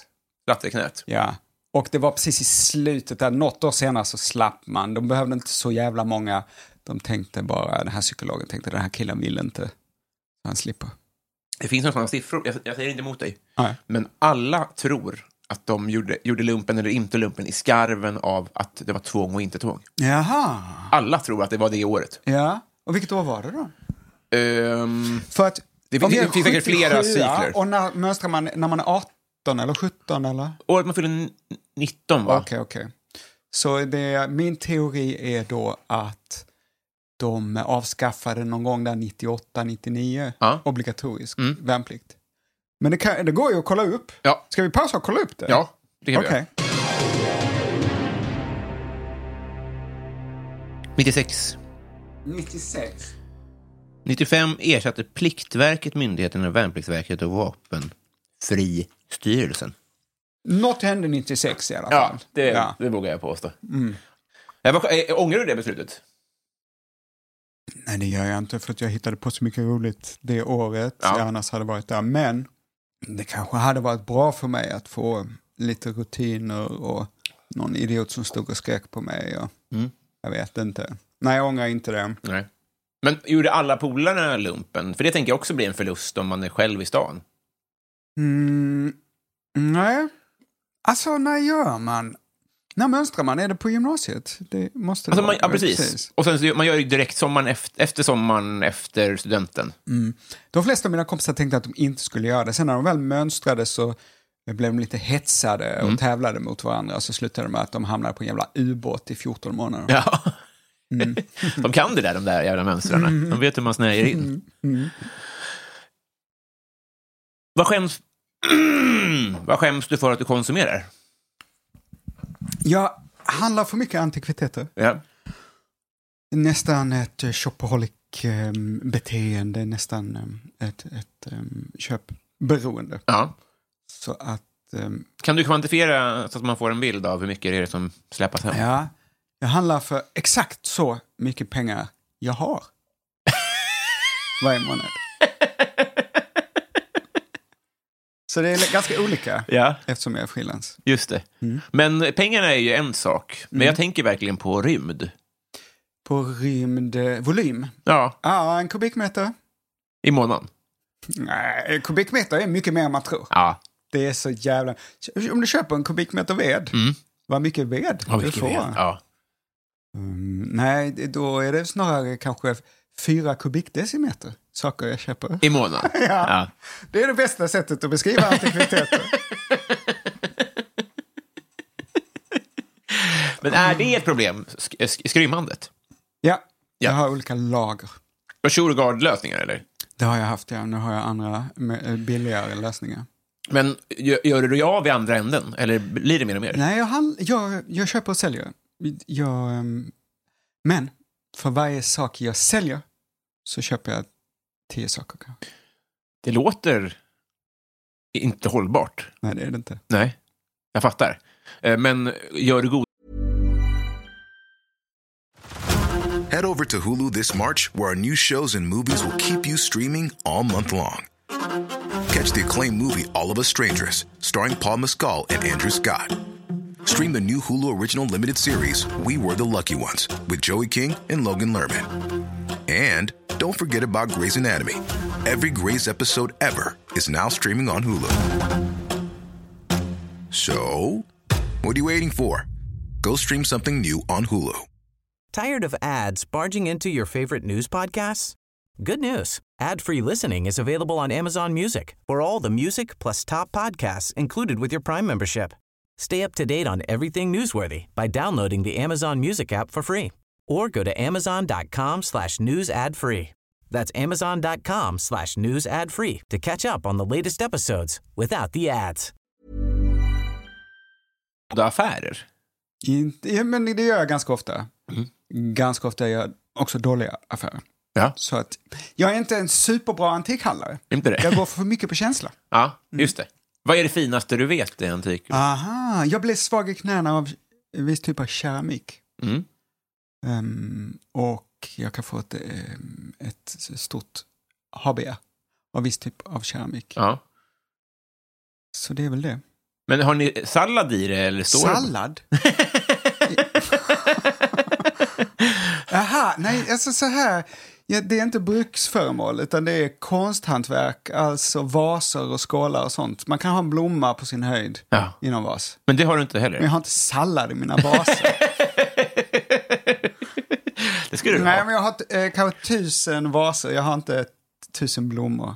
spratt i knät? Ja. Och det var precis i slutet, där, något år senare så slapp man. De behövde inte så jävla många. De tänkte bara, den här psykologen tänkte den här killen vill inte. Han slipper. Det finns några sådana siffror, jag, jag säger inte emot dig, Nej. men alla tror att de gjorde, gjorde lumpen eller inte lumpen i skarven av att det var tvång och inte tvång. Jaha. Alla tror att det var det året. Ja. Och vilket år var det då? Ehm, För att... Det finns- det finns säkert flera 77, cykler. Och när mönstrar man när man är 18 eller 17 eller? året man fyller n- 19, va? Okej, okej. Så det, min teori är då att de avskaffade någon gång där 98, 99 Ja. obligatorisk Mm. värnplikt. Men det, kan, det går ju att kolla upp. Ja, Ska vi pausa och kolla upp det? ja det kan vi göra. 96. 96. 95 ersatte Pliktverket myndigheten och Värnpliktsverket och Vapenfristyrelsen. Något hände 96 i alla Ja, fall. det, Ja. det vågar jag påstå. Mm. Jag var, äh, ångrar du det beslutet? Nej, det gör jag inte för att jag hittade på så mycket roligt det året. Ja. Jag annars hade varit där. Men det kanske hade varit bra för mig att få lite rutiner och någon idiot som stod och skrek på mig. Och, Mm. Jag vet inte. Nej, jag ångrar inte det. Nej. Men gjorde alla polarna lumpen? För det tänker jag också blir en förlust om man är själv i stan. Mm, nej. Alltså, när gör man? När mönstrar man? Är det på gymnasiet? Det måste det Alltså man, ja, precis. Och sen man gör ju direkt sommaren efter, efter sommaren efter studenten. De flesta av mina kompisar tänkte att de inte skulle göra det. Sen när de väl mönstrade så blev de lite hetsade och Mm. tävlade mot varandra. Och så slutade det med att de hamnade på en jävla ubåt i 14 månader. Ja. Mm. de kan det där, de där jävla mönstrarna. De vet hur man snärjer in. Mm. Vad skäms... Vad skäms du för att du konsumerar? Jag handlar för mycket antikviteter. Ja. Nästan ett eh, shopaholic-beteende, nästan eh, ett, ett um, köpberoende. ja. Så att, ehm, Kan du kvantifiera så att man får en bild av hur mycket det är som släpas hem? ja, jag handlar för exakt så mycket pengar jag har. Varje månad. Så det är ganska olika Ja, eftersom jag är frilans. just det. Mm. Men pengarna är ju en sak. Men jag tänker verkligen på rymd. På rymdvolym. Ja, Ja, en kubikmeter. i månaden. Nej, kubikmeter är mycket mer än man tror. Ja, Det är så jävla... Om du köper en kubikmeter ved, Mm. vad mycket ved ja du mycket får. mer. Ja. Mm, nej, då är det snarare kanske fyra kubikdecimeter saker jag köper. I månaden. Ja. ja. Det är det bästa sättet att beskriva antikviteter. Men är det ett problem, sk- sk- skrymmandet? ja, Ja. jag har olika lager. Och Shurgard-lösningar, eller? Det har jag haft, ja. Nu har jag andra eh, billigare lösningar. Men gör, du av i andra änden? Eller blir det mer och mer? Nej, jag, jag, jag köper och säljer. Jag, ehm, men för varje sak jag säljer så köper jag tio saker. kanske. Det låter inte hållbart. Nej, det är det inte. Nej, jag fattar. Eh, Men gör du god... Head over to Hulu this March, where our new shows and movies will keep you streaming all month long. Catch the acclaimed movie All of Us Strangers, starring Paul Mescal and Andrew Scott. Stream the new Hulu original limited series We Were the Lucky Ones with Joey King and Logan Lerman. And don't forget about Grey's Anatomy. Every Grey's episode ever is now streaming on Hulu. So, what are you waiting for? Go stream something new on Hulu. Tired of ads barging into your favorite news podcasts? Good news. Ad-free listening is available on Amazon Music for all the music plus top podcasts included with your Prime membership. Stay up to date on everything newsworthy by downloading the Amazon Music app for free or go to amazon.com slash news ad free. That's amazon.com slash news ad free to catch up on the latest episodes without the ads. affärer? Inte, ja, men det gör jag ganska ofta. Ganska ofta gör jag också dåliga affärer. Ja, Så att jag är inte en superbra antikhandlare. inte det? Jag går för mycket på känsla. Ja, just det. Vad är det finaste du vet i antik? Aha, jag blev svag i knäna av en viss typ av keramik. Mm. Ehm, och jag kan få ett, ehm, ett stort habea av viss typ av keramik. Ja. Så det är väl det. Men har ni sallad i det? Eller står Sallad? Aha, nej, alltså så här. Ja, det är inte bruksföremål, utan det är konsthantverk, alltså vaser och skålar och sånt. Man kan ha en blomma på sin höjd Ja. i någon vas. Men det har du inte Men jag heller? har inte sallad i mina vaser. Det skulle du nej, ha. men jag har eh, kanske tusen vaser, jag har inte tusen blommor.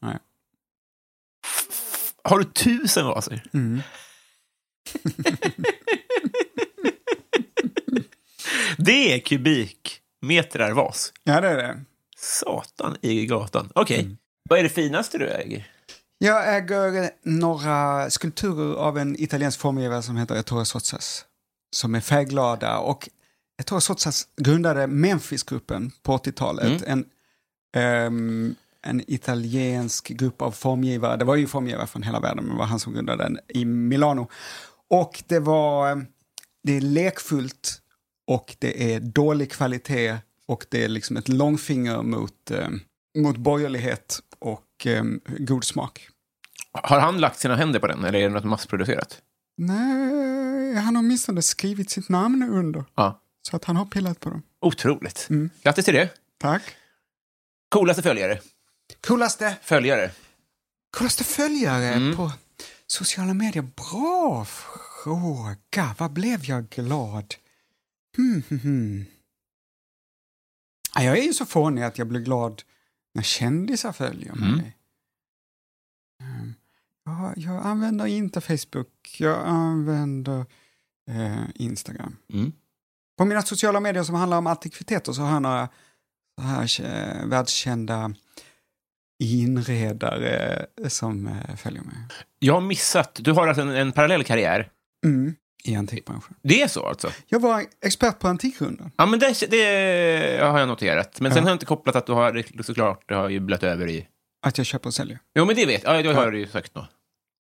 Nej. Har du tusen vaser? Mm. det är kubikmetrar vas. Ja, det är det. Satan i gatan. Okej. Mm. Vad är det finaste du äger? Jag äger några skulpturer av en italiensk formgivare som heter Ettore Sotsas. Som är färgglada och Ettore Sotsas grundade Memphis-gruppen på 80-talet. En, ehm, en italiensk grupp av formgivare. Det var ju formgivare från hela världen, men det var han som grundade den i Milano. Och det var, ehm, det är lekfullt och det är dålig kvalitet och det är liksom ett långfinger mot, ehm, mot borgerlighet och ehm, god smak. Har han lagt sina händer på den eller är det något massproducerat? Nej, han har åtminstone skrivit sitt namn under. Ja. Så att han har pillat på dem. Otroligt. Mm. Grattis till det. Tack. Coolaste följare? Coolaste, Följare? coolaste följare Mm. på sociala medier? Bra fråga. Vad blev jag glad? Hmm, hmm, hmm. Ja, Jag är ju så fånig att jag blir glad när kändisar följer mig. Mm. Jag, jag använder inte Facebook, jag använder eh, Instagram. Mm. På mina sociala medier som handlar om antikviteter så har jag några så här eh, världskända inredare som eh, följer mig. Jag har missat. Du har alltså en, en parallell karriär. Mm. I antikbranschen. Det är så alltså? Jag var expert på Antikrundan. Ja, men det, det har jag noterat. Men sen Ja. har jag inte kopplat att du har, såklart, det har ju över i... Att jag köper och säljer. Jo, men det vet jag. Ja, det har du ju sagt då.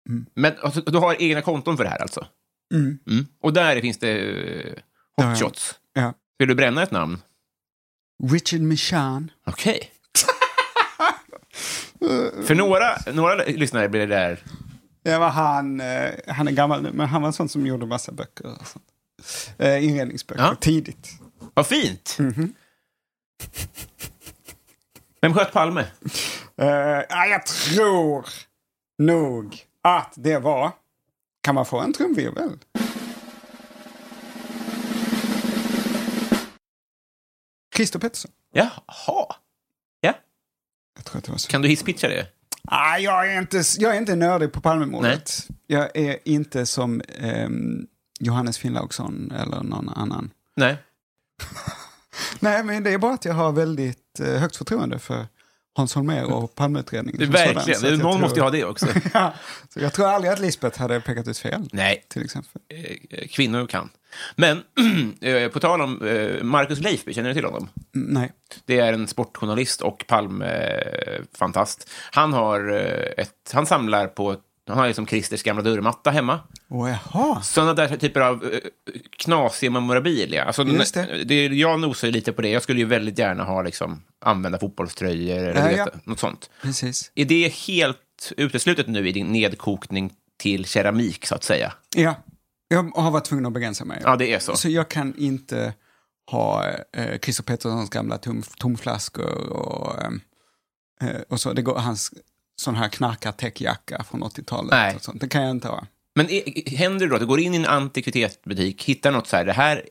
Mm. Men alltså, du har egna konton för det här alltså? Mm. Mm. Och där finns det uh, Ja, ja. Ja. Vill du bränna ett namn? Richard Michan. Okej. För några, några lyssnare blir det där... Det var han, eh, han är gammal nu, men han var en sån som gjorde massa böcker. Och sånt. Eh, inredningsböcker, Ja. tidigt. Vad fint! Mhm. Vem sköt Palme? Ja, jag tror nog att det var... Kan man få en trumvirvel? Christer Pettersson. Jaha. Ja. Jag tror att det var så. Kan du hisspitcha det? Ah, jag, är inte, jag är inte nördig på Palmemordet. Jag är inte som ehm, Johannes Finnlaugsson eller någon annan. Nej. Nej, men det är bara att jag har väldigt eh, högt förtroende för Hans Holmér och Palmeutredningen. sådan. Verkligen. Så att jag Någon måste ju ha det också. ja, så jag tror aldrig att Lisbeth hade pekat ut fel, Nej, till exempel. eh, kvinnor kan. Men eh, på tal om eh, Marcus Leifby, känner du till honom? Mm, Nej. Det är en sportjournalist och Palme-fantast. Han, har ett, han samlar på, han har liksom Christers gamla dörrmatta hemma. Jaha. Sådana där typer av eh, knasiga memorabilia. Alltså, Just det. det, jag nosar ju lite på det. Jag skulle ju väldigt gärna ha liksom, använda fotbollströjor eller du ja. något sånt. Precis. Är det helt uteslutet nu i din nedkokning till keramik, så att säga? Ja, jag har varit tvungen att begränsa mig. Ja, det är så. Så jag kan inte ha eh, Christer Petterssons gamla tom, tomflaskor och, ehm, eh, och så. Det går hans sån här knarkartäckjacka från 80-talet. Nej. Och sånt. Det kan jag inte ha. Men är, händer det då att du går in i en antikvitetsbutik, hittar något så här, det här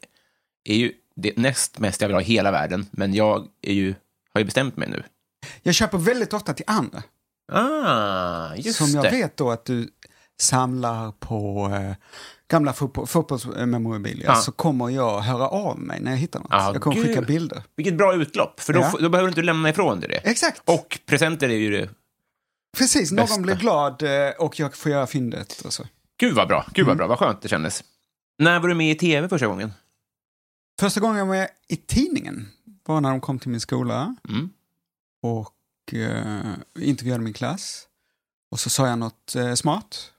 är ju det näst mest jag vill ha i hela världen, men jag är ju, har ju bestämt mig nu. Jag köper väldigt ofta till andra. Ah, just som jag det. vet då att du samlar på eh, gamla fotboll, fotbollsmemorabilia Ja. så kommer jag höra av mig när jag hittar något. Ah, jag kommer gud. skicka bilder. Vilket bra utlopp, för då, Ja. då behöver du inte lämna ifrån dig det. Exakt. Och presenter är ju det. Precis, bästa. någon blir glad eh, och jag får göra fyndet. Och så. Gud vad bra, gud vad Mm. bra, vad skönt det kändes. När var du med i tv första gången? Första gången jag var med i tidningen var när de kom till min skola Mm. och eh, intervjuade min klass. Och så sa jag något eh, smart.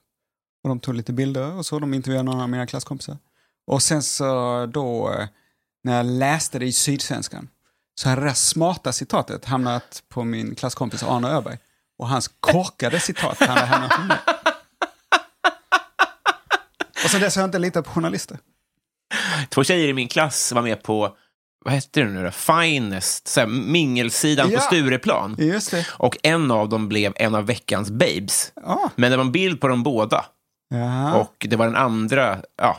Och de tog lite bilder och så. De intervjuade några av mina klasskompisar. Och sen så då, eh, när jag läste det i Sydsvenskan, så hade det där smarta citatet hamnat på min klasskompis Arne Öberg. Och hans korkade citat hade hamnat på mig. Och sen dess har jag inte litat på journalister. Två tjejer i min klass var med på, vad hette det nu då? Finest, så här, mingelsidan Ja. på Stureplan. Just det. Och en av dem blev en av veckans babes. Ja. Men det var en bild på dem båda. ja. Och det var den andra, ja,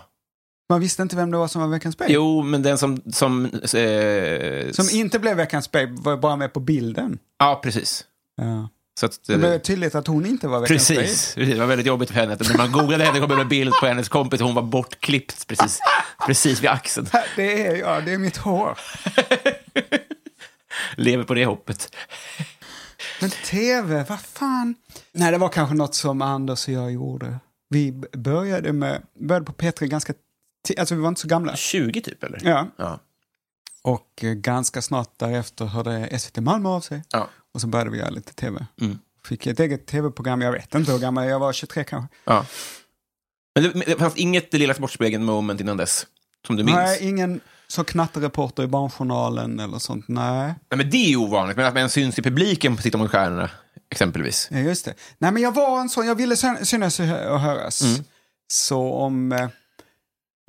Man visste inte vem det var som var veckans babe. jo, men den som... som eh, Som inte blev veckans babe var bara med på bilden. Ja, precis. Ja. Så att, Det eh, blev tydligt att hon inte var veckans Precis. precis. Det var väldigt jobbigt för henne. att När man googlade henne kom det en bild på hennes kompis och hon var bortklippt precis, precis vid axeln. Det är, ja, det är mitt hår. Lever på det hoppet. Men tv, vad fan? Nej, det var kanske något som Anders och jag gjorde. Vi började, med, började på P3 ganska Alltså vi var inte så gamla. 20 typ, eller? Ja. Ja. Och eh, ganska snart därefter hörde SVT Malmö av sig. ja. Och så började vi göra lite tv. Mm. Fick ett eget tv-program, jag vet inte hur gammal jag var, 23 kanske. ja. Men det, det fanns inget Lilla Sportspegeln moment innan dess? Som du minns? Nej, ingen så knattereporter i Barnjournalen eller sånt, nej. Nej, men det är ju ovanligt, men att man syns i publiken på Titta mot stjärnorna, exempelvis. Ja, just det. Nej, men jag var en sån, jag ville syn- synas och hö- och höras. Mm. Så om...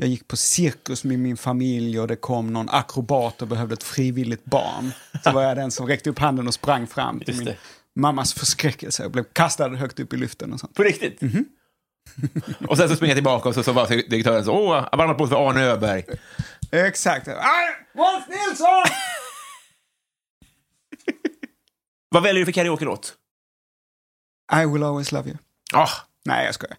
Jag gick på cirkus med min familj och det kom någon akrobat och behövde ett frivilligt barn. Så var jag den som räckte upp handen och sprang fram till min mammas förskräckelse och blev kastad högt upp i luften och sånt. På riktigt? Mhm. och sen så springer jag tillbaka och så, så var direktören så, åh, varm applåd för Arne Öberg. Exakt. Aj, Rolf Nilsson! Vad väljer du för karaoke-låt? I will always love you. Ah, Nej, jag skojar.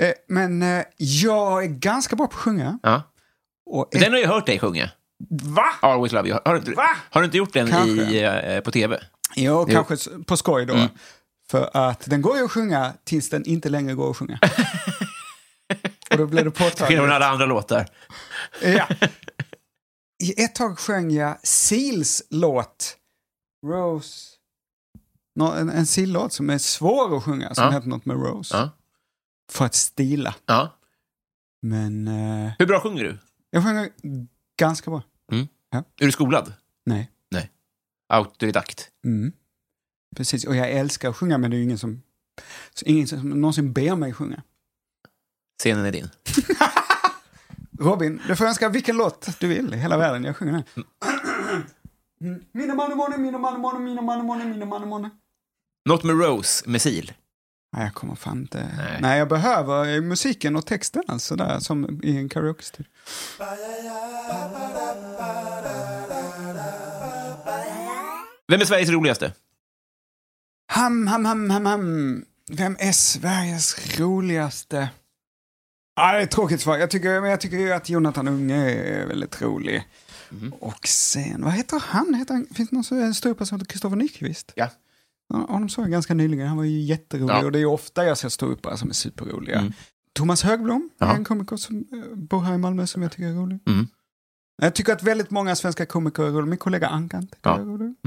Eh, men eh, jag är ganska bra på att sjunga. ja. Och Den har jag hört dig sjunga. Va? Always love you. Har, du Va? har du inte gjort den Kanske. i, eh, på tv? Jo, kanske s- på skoj då. Mm. För att den går ju att sjunga tills den inte längre går att sjunga. och då blir det Skillnad från påtagligt. alla andra låtar. Ja. I ett tag sjöng jag Seals låt. Rose. Nå, en, en Seal-låt som är svår att sjunga, som Ja. heter något med Rose. Ja. För att stila. Ja. Men eh, Hur bra sjunger du? jag sjunger ganska bra. Är du skolad? Nej. Autodidakt? Mm. Precis, och jag älskar att sjunga men det är ju ingen som, så ingen som någonsin ber mig sjunga. Scenen är din. Robin, du får önska vilken låt du vill i hela världen. Jag sjunger den. Mm. Mina manemone, mina manemone, mina manemone, mina manemone. Något med Rose, med Sil. Nej, jag kommer fan inte... Nej. Nej, jag behöver eh, musiken och texten alltså där som i en karaoke-studio. Vem är Sveriges roligaste? Ham, ham, ham, ham, ham. Vem är Sveriges roligaste? Ah, det är ett tråkigt svar. Jag tycker, men jag tycker ju att Jonathan Unge är väldigt rolig. Mhm. Och sen, vad heter han? Heter han finns det någon ståuppare som heter Kristoffer Nyqvist? Ja. Honom såg jag ganska nyligen. Han var ju jätterolig. Ja. Och det är ju ofta jag ser ståuppare som är superroliga. Mm. Thomas Högblom Ja. är en komiker som eh, bor här i Malmö som jag tycker är rolig. Mm. Jag tycker att väldigt många svenska komiker är roliga. Min kollega Ankan tycker Ja. jag är rolig.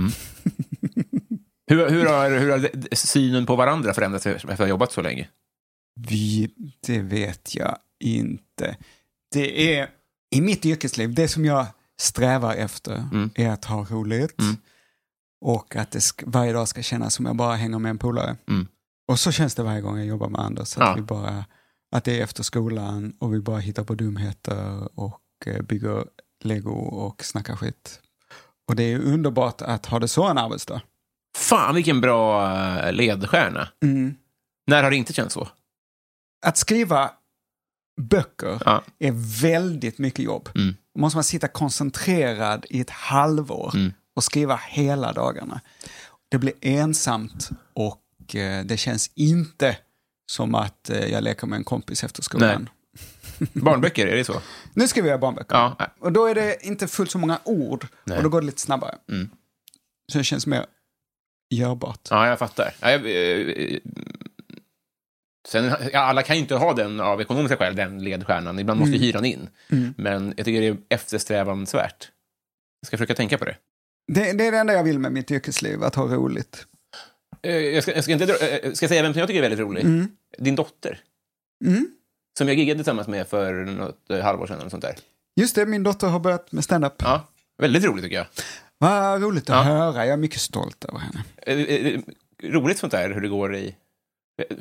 Hur, hur, har, hur har synen på varandra förändrats efter att ha jobbat så länge? Vi, det vet jag inte. Det är i mitt yrkesliv, det som jag strävar efter Mm. är att ha roligt. Mm. Och att det varje dag ska kännas som jag bara hänger med en polare. Mm. Och så känns det varje gång jag jobbar med Anders. Att, Ja. vi bara, att det är efter skolan och vi bara hittar på dumheter och eh, bygger lego och snackar skit. Och det är underbart att ha det så en arbetsdag. Fan, vilken bra eh, ledstjärna. När har det inte känts så? Att skriva böcker Ja. är väldigt mycket jobb. Mm. Måste man sitta koncentrerad i ett halvår Mm. Och skriva hela dagarna. Det blir ensamt och eh, det känns inte som att eh, jag leker med en kompis efter skolan. Barnböcker, är det så? Nu skriver jag barnböcker. Ja. Och då är det inte fullt så många ord Nej. och då går det lite snabbare. Mm. Så det känns mer görbart. Ja, jag fattar. Ja, jag, eh, sen, ja, alla kan ju inte ha den av ekonomiska skäl, den ledstjärnan. Ibland måste ju hyran in. Mm. Men jag tycker det är eftersträvansvärt. Jag ska försöka tänka på det. Det, det är det enda jag vill med mitt yrkesliv, att ha roligt. Eh, Jag ska, jag ska, inte, eh, ska jag säga vem som jag tycker är väldigt rolig? Mm. Din dotter. Mm. Som jag giggade tillsammans med för något eh, halvår sedan. Eller sånt där. Just det, min dotter har börjat med stand-up. Ja, väldigt roligt tycker jag. Vad roligt att Ja. höra, jag är mycket stolt över henne. Eh, eh, roligt sånt där, hur det går i...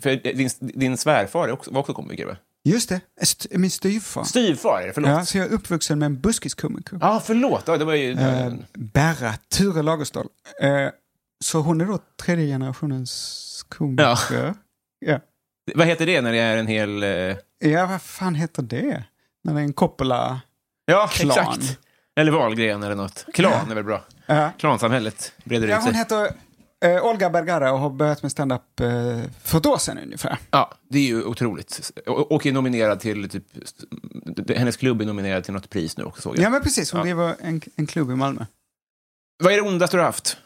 För din, din svärfar är också, var också komiker, va? Just det, st- min styvfar. Styvfar är det, förlåt. Ja, så jag är uppvuxen med en buskiskomiker. Ja, förlåt. Ja, det var ju... Eh, Berra Ture Lagerstål. Eh, så hon är då tredje generationens komiker. Ja. Vad heter det när det är en hel... Eh... ja, vad fan heter det? När det är en Coppola... Ja, exakt. Eller Wahlgren eller något. Klan är väl bra. Ja. Klansamhället breder Ja, ut hon sig. heter eh, Olga Bergara och har börjat med stand-up eh, för ett år sedan ungefär. Ja, det är ju otroligt. Och, och är nominerad till typ... Hennes klubb är nominerad till något pris nu också, såg jag. Ja, men precis. Hon Ja. driver en, en klubb i Malmö. Vad är det ondaste du har haft?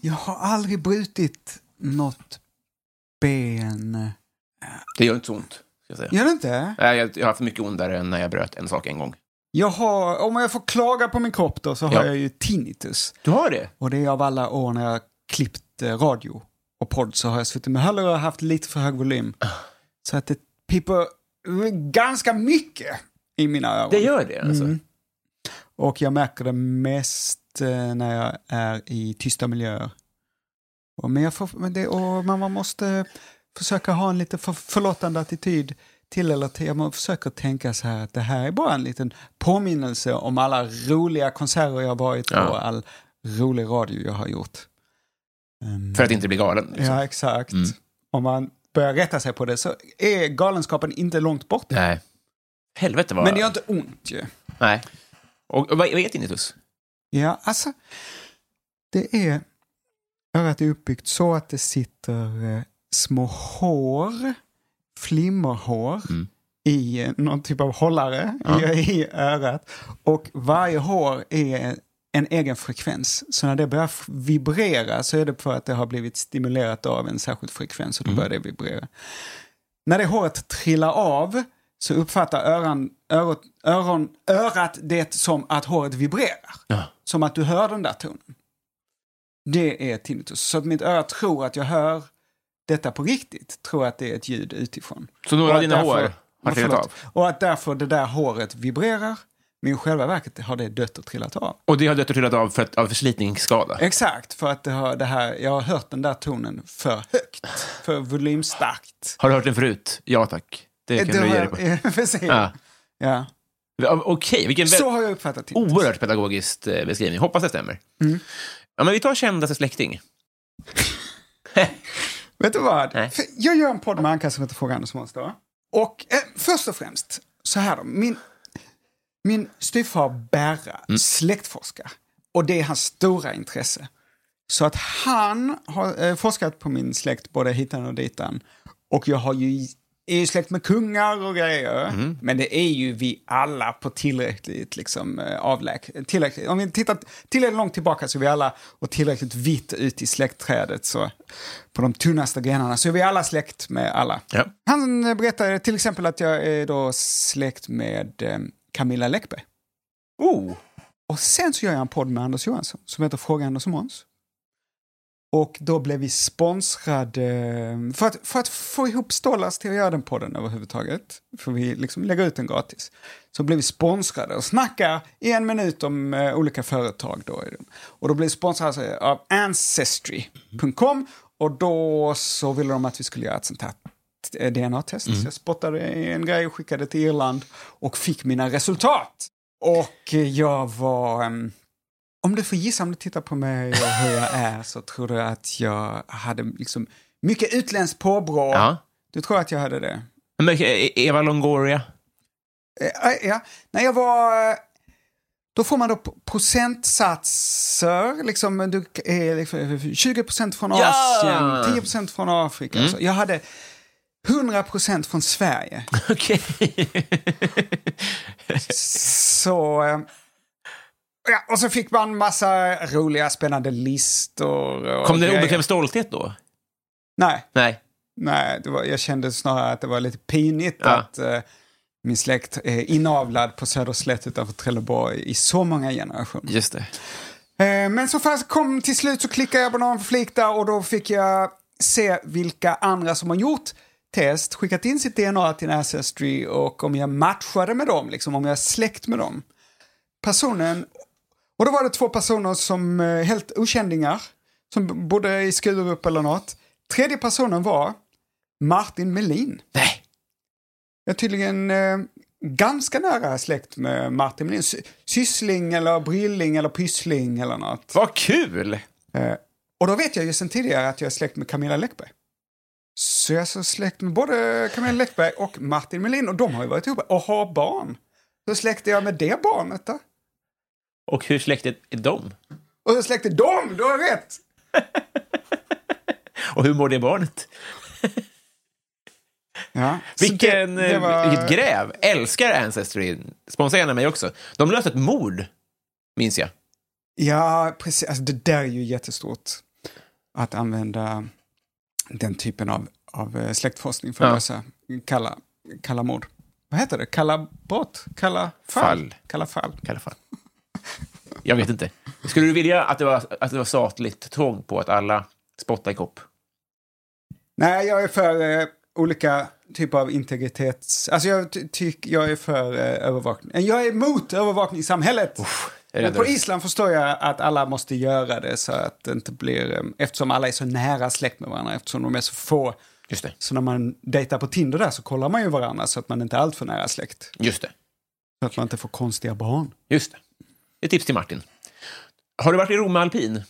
Jag har aldrig brutit något ben. Det gör inte så ont, ska jag säga. Gör det inte? Nej, jag, jag har haft mycket ondare än när jag bröt en sak en gång. Jag har, om jag får klaga på min kropp då, så har Ja. jag ju tinnitus. Du har det? Och det är av alla år när jag klippt eh, radio och podd så har jag suttit med hörlurar och haft lite för hög volym. Så att det piper ganska mycket i mina öron. Det gör det, alltså? Mm. Och jag märker det mest eh, när jag är i tysta miljöer. Och, men jag får, men det, och man, man måste försöka ha en lite för, förlåtande attityd till eller till. Man försöker tänka så här att det här är bara en liten påminnelse om alla roliga konserter jag har varit på Ja. och all rolig radio jag har gjort. Ehm, För att inte bli galen. Liksom. Ja, exakt. Mm. Om man börjar rätta sig på det så är galenskapen inte långt bort. Nej. Helvete vad... Men det gör inte ont ju. Nej. Och, och vad vad är tinnitus? Ja, alltså. Det är... Örat är uppbyggt så att det sitter eh, små hår, flimmerhår, Mm. i eh, någon typ av hållare Ja. i, i örat. Och varje hår är en egen frekvens. Så när det börjar vibrera så är det för att det har blivit stimulerat av en särskild frekvens och då Mm. börjar det vibrera. När det håret trillar av så uppfattar öron, öron, öron, örat det som att håret vibrerar. Ja. Som att du hör den där tonen. Det är tinnitus. Så att mitt öra tror att jag hör detta på riktigt. Tror att det är ett ljud utifrån. Så några av dina därför- hår har trillat av? Och att därför det där håret vibrerar. Men i själva verket har det dött och trillat av. Och det har dött och trillat av för att, av förslitningsskada? Exakt, för att det har, det här, jag har hört den där tonen för högt. För volymstarkt. Har du hört den förut? Ja tack. Det kan Det du ge dig på. Precis. Ja. Ja. Okej, vilken Så har jag uppfattat tinnitus. oerhört pedagogisk eh, beskrivning. Hoppas det stämmer. Mm. Ja, men vi tar kändaste släkting. Vet du vad? Nej. Jag gör en podd med Anka som heter Fråga Anders Måns. Och eh, först och främst, så här då. Min, min styvfar Berra släktforskar. Och det är hans stora intresse. Så att han har eh, forskat på min släkt både hitan och ditan. Och jag har ju, är ju släkt med kungar och grejer. Men det är ju vi alla på tillräckligt liksom, eh, avläk. Tillräckligt, om vi tittar tillräckligt långt tillbaka så är vi alla och tillräckligt vitt ut i släktträdet. Så på de tunnaste grenarna så är vi alla släkt med alla. Ja. Han eh, berättade till exempel att jag är då släkt med eh, Camilla Läckberg. Oh. Och sen så gör jag en podd med Anders Johansson som heter Fråga Anders och Måns. Och då blev vi sponsrade, för att, för att få ihop stålars till att göra den podden överhuvudtaget, för vi liksom lägger ut den gratis, så blev vi sponsrade och snackar i en minut om eh, olika företag. Då. Och då blev vi sponsrade av Ancestry.com och då så ville de att vi skulle göra ett sånt här DNA-test. Så jag spottade en grej och skickade till Irland och fick mina resultat. Och jag var... ehm, om du får gissa om du tittar på mig och hur jag är så tror du att jag hade liksom mycket utländskt påbrå. Ja. Du tror att jag hade det? Men, eh, Eva Longoria? Eh, eh, Ja, när jag var... eh, Då får man då procentsatser. Liksom, du är liksom 20% från Ja! Asien, 10% från Afrika. Så jag hade 100% från Sverige. Okej. Så... eh, Ja, och så fick man massa roliga, spännande listor. Kom det en obekväm stolthet då? Nej, Nej. nej var, jag kände snarare att det var lite pinigt Ja. att eh, min släkt är inavlad på Söderslätt utanför Trelleborg i så många generationer. Just det. Eh, men så fast kom till slut så klickade jag på någon flik där och då fick jag se vilka andra som har gjort test, skickat in sitt DNA till en Ancestry och om jag matchade med dem, liksom om jag är släkt med dem. Personen, och då var det två personer som eh, helt okänningar, som bodde i Skurup eller något. Tredje personen var Martin Melin. Nej. Jag är tydligen eh, ganska nära släkt med Martin Melin. Sy- Syssling eller Brilling eller Pyssling eller något. Vad kul! Eh, och då vet jag ju sedan tidigare att jag är släkt med Camilla Läckberg. Så jag är så släkt med både Camilla Läckberg och Martin Melin och de har ju varit ihop och har barn. Så släkte jag med det barnet då. Och hur släktet är de? Och så släkte de, du har rätt! Och hur mår det barnet? Ja, Vilken, det- det var- Vilket gräv! Älskar Ancestry. Sponsra gärna mig också. De löste ett mord, minns jag. Ja, precis. Alltså, det där är ju jättestort. Att använda den typen av, av eh, släktforskning för att Ja. lösa kalla, kalla mord. Vad heter det? Kalla brott? Kalla fall? Fall. Kalla fall. i alla fall. Jag vet inte. Skulle du vilja att det var, att det var statligt tvång på att alla spottar i kopp? Nej, jag är för eh, olika typer av integritets... Alltså jag, ty- jag är för eh, övervakning. Jag är emot övervakningssamhället. Är Men på Island förstår jag att alla måste göra det så att det inte blir... eh, Eftersom alla är så nära släkt med varandra, eftersom de är så få Just det. Så när man dejtar på Tinder där så kollar man ju varandra så att man inte är alltför nära släkt. Just det. Så att man inte får konstiga barn. Just det. Ett tips till Martin. Har du varit i Romme Alpin?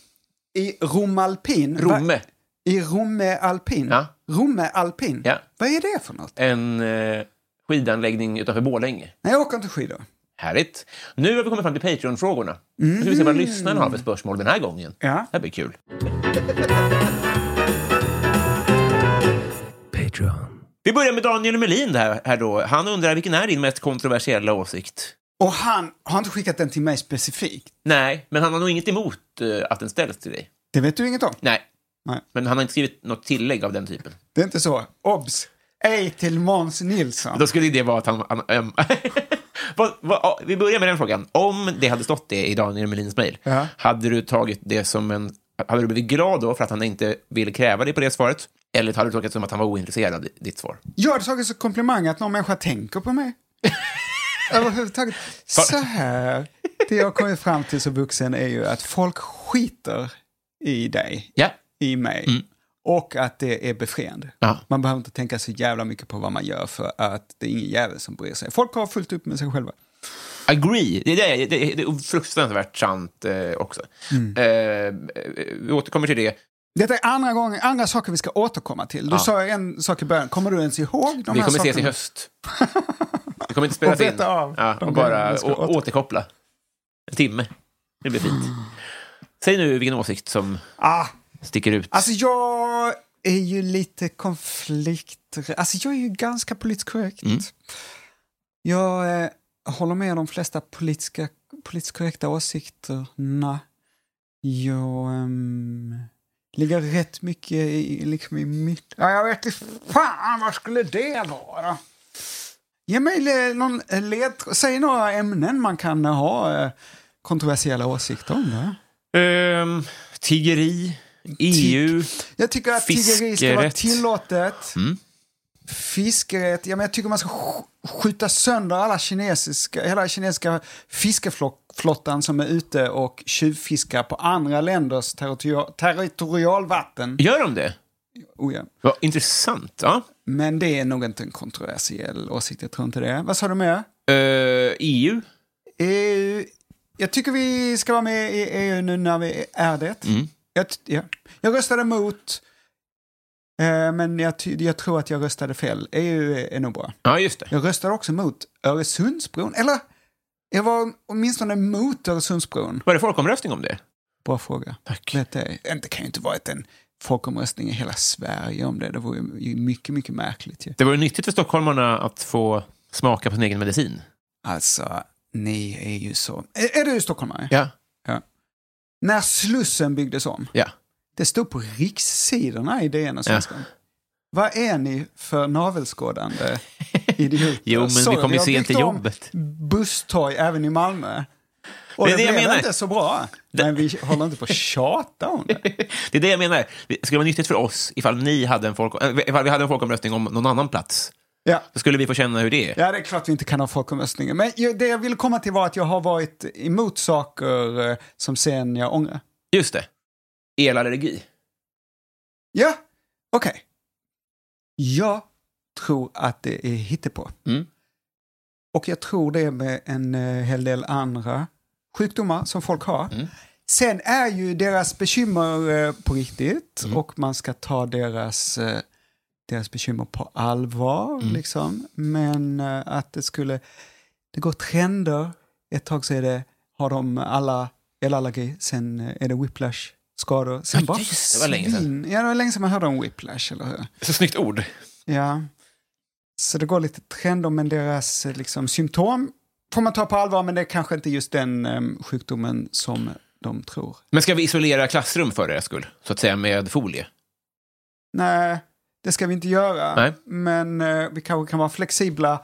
I Romalpin. Romme. I Romme Alpin? Ja. Romme Alpin? Ja. Vad är det för något? En eh, skidanläggning utanför Borlänge. Nej, jag åker inte skidor. Härligt. Nu har vi kommit fram till Patreon-frågorna. Nu ska vi se vad lyssnarna har för spörsmål den här gången. Ja. Det här blir kul. Vi börjar med Daniel Melin här, här då. Han undrar vilken är din mest kontroversiella åsikt? Och han har inte skickat den till mig specifikt. Nej, men han har nog inget emot eh, att den ställs till dig. Det vet du inget om. Nej, Nej. men han har inte skrivit något tillägg av den typen. Det är inte så. Obs! Ej till Måns Nilsson. Då skulle det vara att han... han ehm, vad, vad, vi börjar med den frågan. Om det hade stått det i Daniel Melins mejl, Ja. hade du tagit det som en... Hade du blivit glad då för att han inte ville kräva dig på det svaret? Eller hade du tagit det som att han var ointresserad av ditt svar? Jag hade tagit som komplimang att någon människa tänker på mig. Överhuvudtaget. Så här. Det jag kommit fram till som vuxen är ju att folk skiter i dig, Ja. i mig. Och att det är befriande. Ja. Man behöver inte tänka så jävla mycket på vad man gör för att det är ingen jävel som bryr sig. Folk har fullt upp med sig själva. Agree. Det är, det, det, det är fruktansvärt sant eh, också. Mm. Eh, vi återkommer till det. Detta är andra, gången, andra saker vi ska återkomma till. Du Ja. sa en sak i början. Kommer du ens ihåg de Vi här kommer ses i sakerna? höst. Vi kommer inte spelas in. av Ja, och bara vi ska å, åter- återkoppla. En timme. Det blir fint. Säg nu vilken åsikt som Ah, sticker ut. Alltså jag är ju lite konflikt... Alltså jag är ju ganska politiskt korrekt. Mm. Jag eh, håller med de flesta politiska, politiskt korrekta åsikterna. Jag ehm, ligger rätt mycket i, liksom i mitt... Ja, jag vet inte fan, vad skulle det vara? Ge mig någon led... Säg några ämnen man kan ha eh, kontroversiella åsikter om. Ehm, tiggeri, EU. Jag tycker att tiggeri ska vara Fiskerätt. tillåtet. Mm. Fiskerätt, ja, men jag tycker man ska sk- skjuta sönder alla kinesiska, hela kinesiska fiskeflottan som är ute och tjuvfiskar på andra länders territorial, territorialvatten. Gör de det? Oh, ja. Vad intressant. Ja. Men det är nog inte en kontroversiell åsikt, jag tror inte det. Vad sa du mer? Eh, EU. EU, jag tycker vi ska vara med i EU nu när vi är det. Jag, t- ja. jag röstade emot, eh, men jag, jag tror att jag röstade fel. EU är, är nog bra. Ja, just det. Jag röstade också mot Öresundsbron. Eller, jag var åtminstone emot Öresundsbron. Var det folkomröstning om det? Bra fråga. Tack. Vet det, det kan ju inte vara en folkomröstning i hela Sverige om det. Det vore ju mycket, mycket märkligt ju. Det var ju nyttigt för stockholmarna att få smaka på sin egen medicin. Alltså, ni är ju så... Är, är du stockholmare? Ja. Ja. När Slussen byggdes om, Ja. det stod på rikssidorna i DN och Svenskan. Vad är ni för navelskådande idioter? Jo, men Så, vi kom ju har sent till jobbet. Busstorg även i Malmö. Och Det det, är det jag blev menar. inte så bra. Men vi håller inte på att tjata om det. Det är det jag menar. Det skulle vara nyttigt för oss ifall, ni hade en folk, äh, ifall vi hade en folkomröstning om någon annan plats. Ja. Då skulle vi få känna hur det är. ja, det är klart vi inte kan ha folkomröstningar. Men det jag ville komma till var att jag har varit emot saker eh, som sen jag ångrar. Just det. Elallergi. Ja, okej. Jag tror att det är hittepå. Mm. Och jag tror det med en eh, hel del andra sjukdomar som folk har. Mm. Sen är ju deras bekymmer eh, på riktigt Mm. och man ska ta deras, deras bekymmer på allvar. Mm. Liksom. Men eh, att det skulle, det går trender. Ett tag så är det, har de alla elallergi, sen eh, är det whiplash skador. Sen Ja, bara just det, var länge sedan. Ja, det var länge sedan man hörde om whiplash, eller hur? Så snyggt ord. Ja. Så det går lite trender, men deras eh, liksom, symptom får man ta på allvar, men det är kanske inte just den em, sjukdomen som de tror. Men ska vi isolera klassrum för deras skull? Så att säga med folie? Nej, det ska vi inte göra. Nej. Men eh, vi kanske kan vara flexibla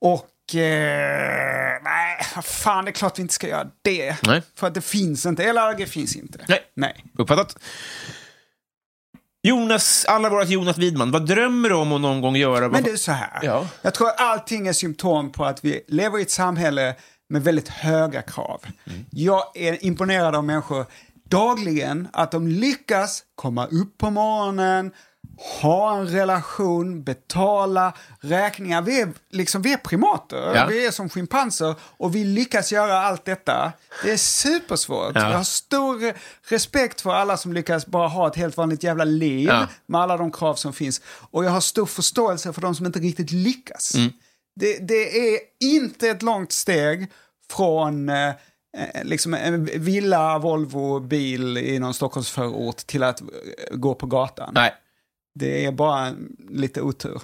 och... Eh, nej, fan, det är klart vi inte ska göra det. Nej. För att det finns inte, eller allergi finns inte. Nej. Nej. Uppfattat. Jonas, alla vårat Jonas Widman, vad drömmer du om att någon gång göra? Men det är så här. Ja. Jag tror att allting är symptom på att vi lever i ett samhälle med väldigt höga krav. Mm. Jag är imponerad av människor dagligen, att de lyckas komma upp på morgonen, ha en relation, betala räkningar. Vi är, liksom, vi är primater, Ja. vi är som schimpanser och vi lyckas göra allt detta. Det är supersvårt. Ja. Jag har stor respekt för alla som lyckas bara ha ett helt vanligt jävla liv Ja. med alla de krav som finns. Och jag har stor förståelse för de som inte riktigt lyckas. Mm. Det, det är inte ett långt steg från eh, eh, liksom en villa, Volvo, bil i någon Stockholmsförort till att eh, gå på gatan. Nej. Det är bara en- lite otur.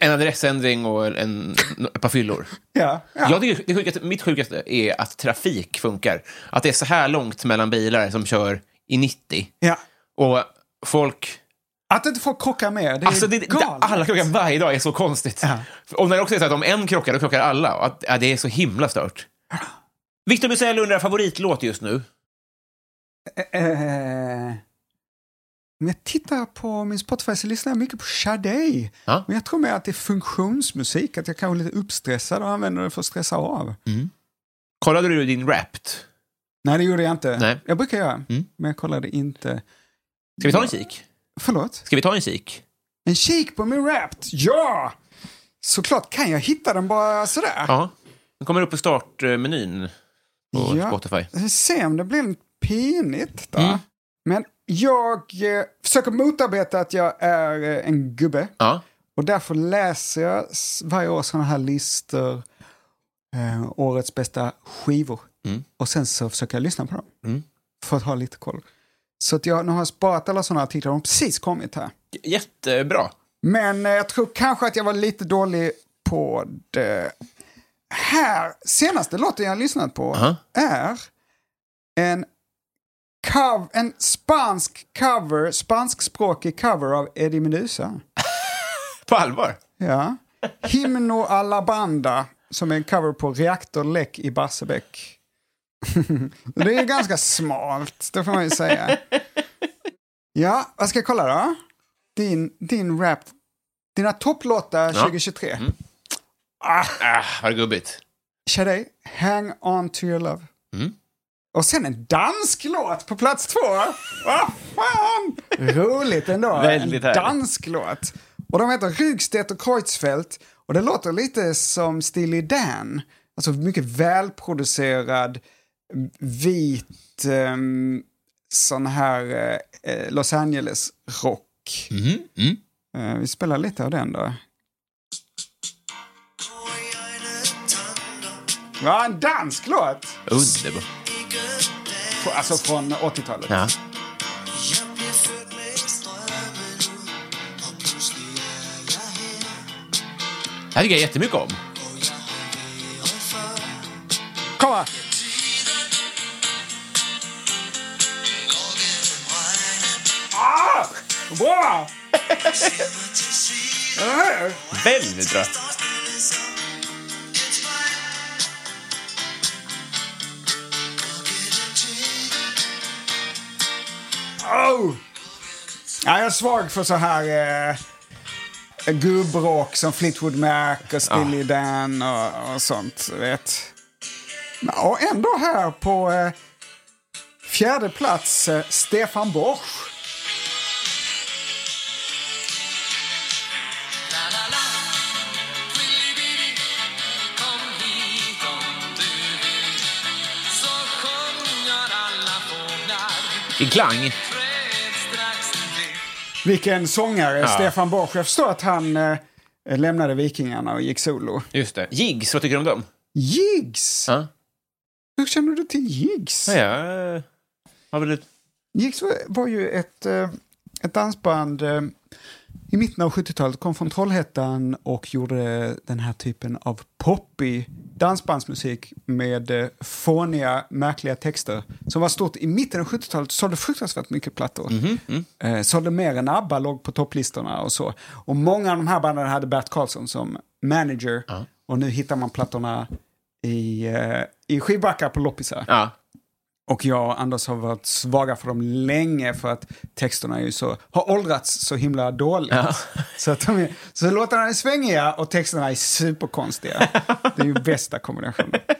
En adressändring och en, ett par fyllor. Ja, ja. Jag tycker det sjukaste, mitt sjukaste är att trafik funkar. Att det är så här långt mellan bilar som kör i 90. ja. Och folk... Att inte folk krockar med, det är Alltså det, galet. alla krockar varje dag är så konstigt. Ja. Och när det också är så att om en krockar, då krockar alla. Att, ja, det är så himla stört. Victor Bysell undrar favoritlåt just nu. Eh, om jag tittar på min Spotify så lyssnar jag mycket på Sade. Ja. Men jag tror mer att det är funktionsmusik, att jag kanske är lite uppstressad och använder det för att stressa av. Kollade du din Wrapped? Nej, det gjorde jag inte. Nej. Jag brukar göra, Mm. men jag kollade inte. Ska vi ta en kik? Förlåt? Ska vi ta en kik? En kik på min Wrapped? Ja! Såklart, kan jag hitta den bara sådär? Ja. Den kommer upp på startmenyn på Ja. Spotify. Vi får se om det blir pinigt då. Mm. Men jag eh, försöker motarbeta att jag är eh, en gubbe. Ja. Och därför läser jag varje år sådana här listor, eh, årets bästa skivor. Mm. Och sen så försöker jag lyssna på dem. Mm. För att ha lite koll. Så att jag nu har jag sparat alla sådana artiklar, de har precis kommit här. Jättebra. Men eh, jag tror kanske att jag var lite dålig på det. Här, senaste låten jag lyssnat på Aha. är en, cov- en spansk cover, spanskspråkig cover av Eddie Meduza. På allvar? Ja. Himno a la banda, som är en cover på Reaktorläck i Barsebäck. det är ganska smalt, det får man ju säga. Ja, vad ska jag kolla då? Din, din rap, dina topplåtar 2023. Ah, vad gubbigt. Sade, Hang on to your love. Mm. Och sen en dansk låt på plats två. Vad fan! Roligt ändå. Väldigt en dansk låt. Och de heter Rygstedt och Kreutzfeldt. Och det låter lite som Steely Dan. Alltså mycket välproducerad, vit, um, sån här eh, Los Angeles-rock. Mm. Mm. Eh, vi spelar lite av den då. Ja, en dansk låt! Underbart. Alltså från 80-talet. Ja. Det här tycker jag jättemycket om. Kom här. Ah! Ja, Väldigt bra. Oh! Ja, jag är svag för så här eh, gubbrock som Fleetwood Mac och Steely Dan och, och sånt. Vet. Och ändå här på eh, fjärde plats eh, Stefan Borsch. I klang. Vilken sångare, Ja. Stefan Borsch. Jag förstår att han eh, lämnade Vikingarna och gick solo. Just det. Jigs, vad tycker du om dem? Jigs! Ja. Hur känner du till Jigs? Ja, jag har väl ett... Jigs var, var ju ett, eh, ett dansband eh, i mitten av 70-talet. Kom från Trollhättan och gjorde den här typen av poppig dansbandsmusik med eh, fåniga, märkliga texter. Som var stort i mitten av 70-talet. Sålde fruktansvärt mycket plattor. Eh, sålde mer än ABBA, låg på topplistorna och så. Och många av de här banden hade Bert Karlsson som manager. Och nu hittar man plattorna i, eh, i skivbackar på loppisar. Ja. Och jag och Anders har varit svaga för dem länge för att texterna är ju så, har åldrats så himla dåligt. Så, att de är, så låtarna är svängiga och texterna är superkonstiga. Det är ju bästa kombinationen.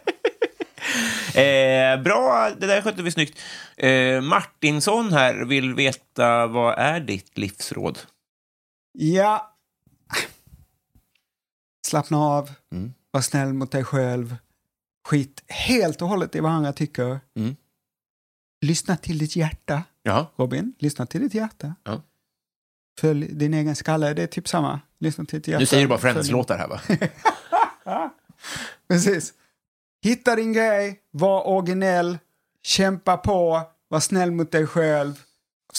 Eh, bra, det där skötte vi snyggt. Eh, Martinsson här vill veta vad är ditt livsråd? Ja. Slappna av. Mm. Var snäll mot dig själv. Skit helt och hållet i vad andra tycker. Mm. Lyssna till ditt hjärta, Ja. Robin. Lyssna till ditt hjärta. Ja. Följ din egen skalle. Det är typ samma. Lyssna till ditt hjärta. Nu säger du bara Friends-låtar här, va? Precis. Hitta din grej, var originell, kämpa på, var snäll mot dig själv.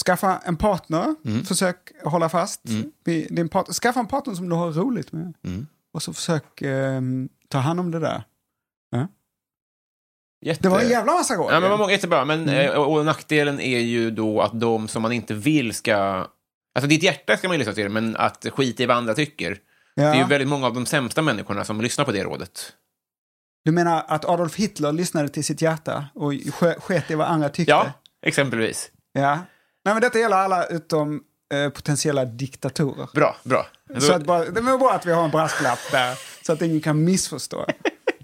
Skaffa en partner, Mm. försök hålla fast Mm. din partner. Skaffa en partner som du har roligt med. Mm. Och så försök ehm, ta hand om det där. Jätte... Det var en jävla massa råd. Ja, men var många jättebra. Men, Mm. eh, och, och nackdelen är ju då att de som man inte vill ska... Alltså ditt hjärta ska man ju lyssna till, men att skita i vad andra tycker. Ja. Det är ju väldigt många av de sämsta människorna som lyssnar på det rådet. Du menar att Adolf Hitler lyssnade till sitt hjärta och sk- sket i vad andra tyckte? Ja, exempelvis. ja. Nej, men detta gäller alla utom eh, potentiella diktatorer. Bra, bra. Så att bara, det är bra att vi har en brasklapp där, så att ingen kan missförstå.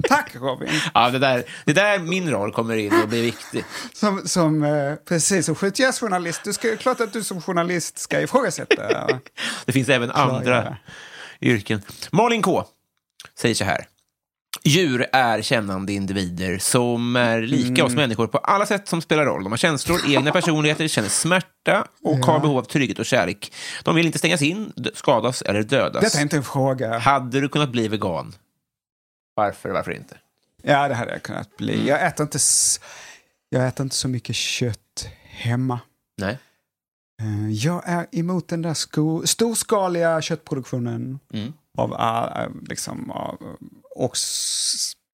Tack Robin! Ja, det där, det där min roll kommer in och blir viktig. Som, som, eh, precis, som skjutjärnsjournalist, du ska, klart att du som journalist ska ifrågasätta. Det finns även andra Klargöra. yrken. Malin K säger så här. Djur är kännande individer som är lika Mm. oss människor på alla sätt som spelar roll. De har känslor, egna personligheter, känner smärta och har behov av trygghet och kärlek. De vill inte stängas in, skadas eller dödas. Detta är inte en fråga. Hade du kunnat bli vegan? Varför, varför inte? Ja, det hade jag kunnat bli. Jag äter inte, jag äter inte så mycket kött hemma. Nej. Eh, Jag är emot den där sko- storskaliga köttproduktionen Mm. av, uh, liksom, av, och,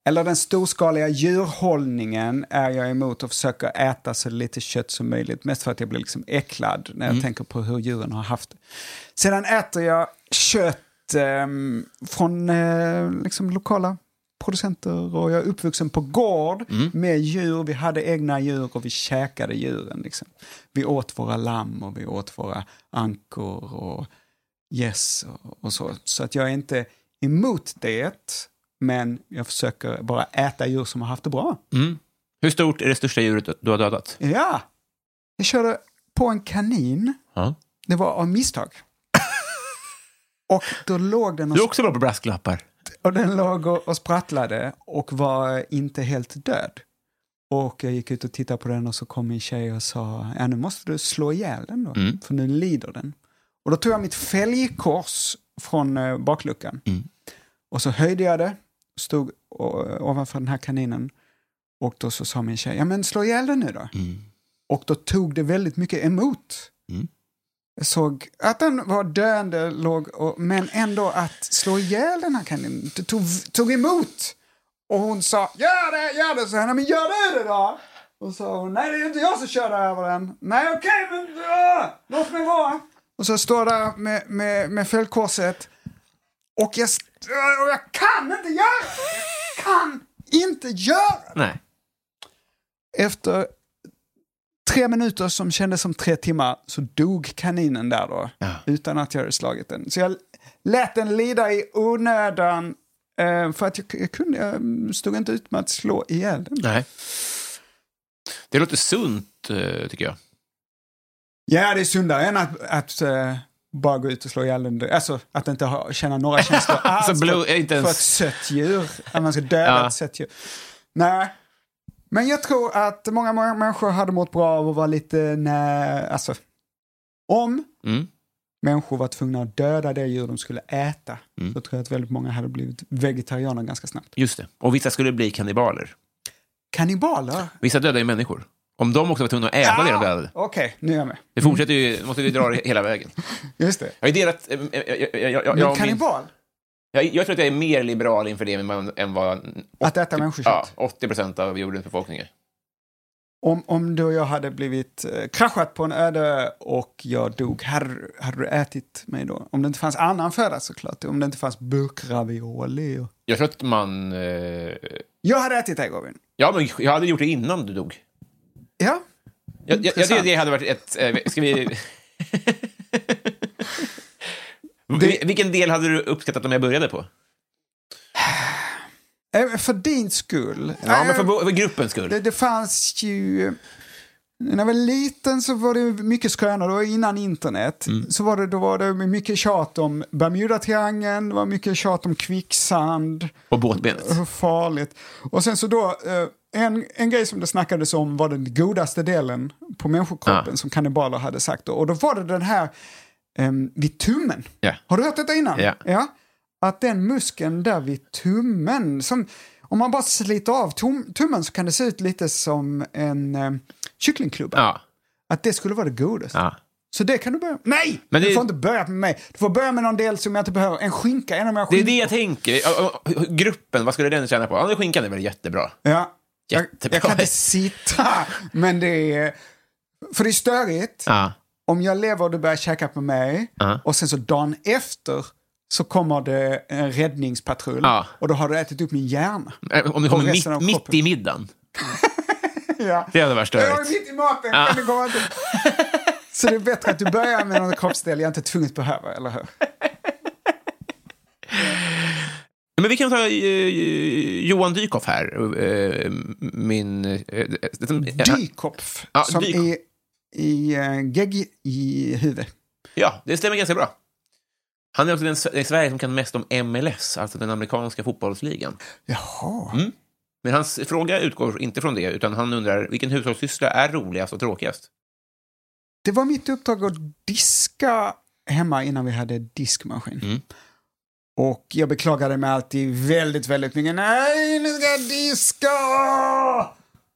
eller den storskaliga djurhållningen är jag emot och försöker äta så lite kött som möjligt. Mest för att jag blir liksom äcklad när jag tänker på hur djuren har haft det. Sedan äter jag kött ehm, från eh, liksom lokala producenter och jag är uppvuxen på gård med djur. Vi hade egna djur och vi käkade djuren. Liksom. Vi åt våra lamm och vi åt våra ankor och gäss och, och så. Så att jag är inte emot det, men jag försöker bara äta djur som har haft det bra. Mm. Hur stort är det största djuret du har dödat? Ja, jag körde på en kanin. Ja. Det var av misstag. Och då låg den Du är också bra på brasklappar. Och, den låg och, och sprattlade och var inte helt död. Och jag gick ut och tittade på den och så kom min tjej och sa, ja nu måste du slå ihjäl den då, Mm. för nu lider den. Och då tog jag mitt fälgkors från eh, bakluckan. Mm. Och så höjde jag det, stod ovanför den här kaninen. Och då så sa min tjej, ja men slå ihjäl den nu då. Mm. Och då tog det väldigt mycket emot. Såg att den var döende, låg och, men ändå att slå ihjäl den här kaninen, det tog, tog emot. Och hon sa, gör det, gör det, så jag, men gör du det då? Och så sa hon, nej det är inte jag som kör över den. Nej okej, men uh, låt mig vara. Och så står där med, med, med fällkorset. Och jag, och jag kan inte göra Jag kan inte göra Nej. efter tre minuter som kändes som tre timmar så dog kaninen där då. Ja. Utan att jag hade slagit den. Så jag lät den lida i onödan. Eh, för att jag, jag kunde, jag stod inte ut med att slå ihjäl den. Nej. Det låter sunt, eh, tycker jag. Ja, det är sundare än att, att eh, bara gå ut och slå ihjäl den. Alltså att inte ha, känna några känslor alls blue- för, ens- för ett sött djur. Att man ska döda Ja. ett sött djur. Nej. Men jag tror att många, många människor hade mått bra av att vara lite, nej, alltså. Om Mm. människor var tvungna att döda det djur de skulle äta, Mm. så tror jag att väldigt många hade blivit vegetarianer ganska snabbt. Just det. Och vissa skulle bli kannibaler. Kannibaler? Vissa dödar ju människor. Om de också var tvungna att äta det de dödade. Okej, nu är jag med. Det fortsätter ju, måste vi dra det hela vägen. Just det. Jag har ju delat... eh, eh, Jag, jag, jag, jag, jag, min, kannibal? jag, jag tror att jag är mer liberal inför det än vad, än vad Att äta människokött? ja, 80 procent av jordens befolkning är. Om, om du och jag hade blivit eh, kraschat på en öde och jag dog, hade, hade du ätit mig då? Om det inte fanns annan föda såklart, om det inte fanns burkravioli. Och... Jag tror att man... Eh, Jag hade ätit dig Robin. ja, men jag hade gjort det innan du dog. Ja. Jag, jag, jag, det, hade varit ett... Eh, ska vi... Det- Vilken del hade du uppskattat om jag började på? Eh, För din skull. Ja, men Eh, för, för gruppens skull. det, det fanns ju... när jag var liten så var det mycket skrönor, det var innan internet. Så var det, då var det mycket tjat om Bermudatriangeln, det var mycket tjat om kvicksand, Och båtbenet. hur farligt. Och sen så då, eh, en, en grej som det snackades om var den godaste delen på människokroppen Ja. som kannibaler hade sagt. Och då var det den här um, vid tummen. Ja. Har du hört detta innan? Ja. Att den muskeln där vid tummen, som, om man bara sliter av tum, tummen så kan det se ut lite som en um, kycklingklubba. Ja. Att det skulle vara det godaste. ja. Så det kan du börja Nej! Men du det- får inte börja med mig. Du får börja med någon del som jag inte behöver. En skinka, en av mina Det är skinkor. det jag tänker. Gruppen, vad skulle den tjäna på? Ja, skinkan är väl jättebra. Ja. Jag, Jättebra. jag kan inte sitta, men det är... För det är störigt. Ja. Om jag lever och du börjar käka på mig Ja. och sen så dagen efter så kommer det en räddningspatrull Ja. och då har du ätit upp min hjärna. Eh, Om du kommer mitt, mitt i middagen. Ja. Det hade varit Jag är störigt. mitt i maten, kan du komma till? Så det är bättre att du börjar med någon kroppsdel jag inte tvunget behöver, eller hur? Men vi kan ta eh, Johan Dykhoff här. eh, min... Dykopf, Ja, som Dykhoff. är i uh, gegg i huvudet. Ja, det stämmer ganska bra. Han är också den i Sverige som kan mest om MLS, alltså den amerikanska fotbollsligan. Jaha. Mm. Men hans fråga utgår inte från det, utan han undrar vilken hushållssyssla är roligast och tråkigast? Det var mitt uppdrag att diska hemma innan vi hade diskmaskin. Mm. Och jag beklagade mig alltid väldigt, väldigt mycket. Nej, nu ska jag diska!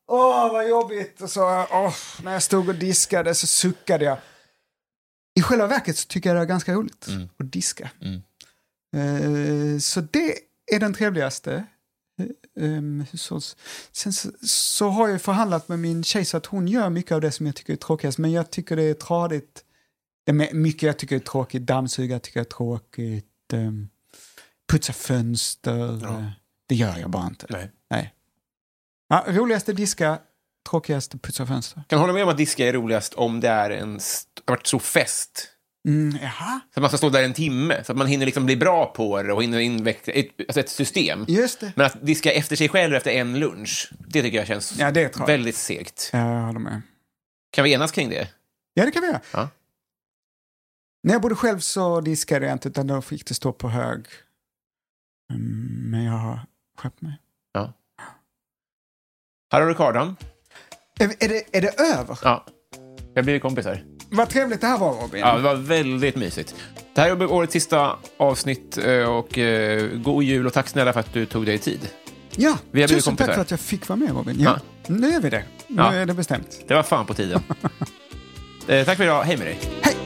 Åh, vad jobbigt! Och så, åh, när jag stod och diskade så suckade jag. I själva verket så tycker jag det är ganska roligt Mm. att diska. Mm. Eh, så det är den trevligaste. eh, Um, hushålls... Sen så, så har jag förhandlat med min tjej så att hon gör mycket av det som jag tycker är tråkigast. Men jag tycker det är tradigt. Det är mycket jag tycker är tråkigt. Dammsuga tycker jag är tråkigt. Um, putsa fönster. Ja. Det gör jag bara inte. Nej. Nej. Ja, roligaste diska, tråkigaste putsa fönster. Kan hålla med om att diska är roligast om det är en har varit stor fest. Mm, jaha, Så att man ska stå där en timme, så att man hinner liksom bli bra på det och hinner inveckla ett, alltså ett system. just det. Men att diska efter sig själv efter en lunch, det tycker jag känns Ja, det väldigt segt. Ja, jag håller med. Kan vi enas kring det? Ja, det kan vi göra. Ja. När jag bodde själv så diskade jag inte, utan då fick det stå på hög. Mm, Men jag har skärpt mig. Harry och Kardan. Är, är, det, är det över? Ja. Jag blir kompisar. Vad trevligt det här var, Robin. Ja, det var väldigt mysigt. Det här är årets sista avsnitt eh, och eh, god jul och tack snälla för att du tog dig tid. Ja, Vi har blivit tusen tack kompisar. för att jag fick vara med, Robin. Ja, Nu är vi det. Nu Ja. är det bestämt. Det var fan på tiden. eh, tack för idag. Hej med dig. Diamond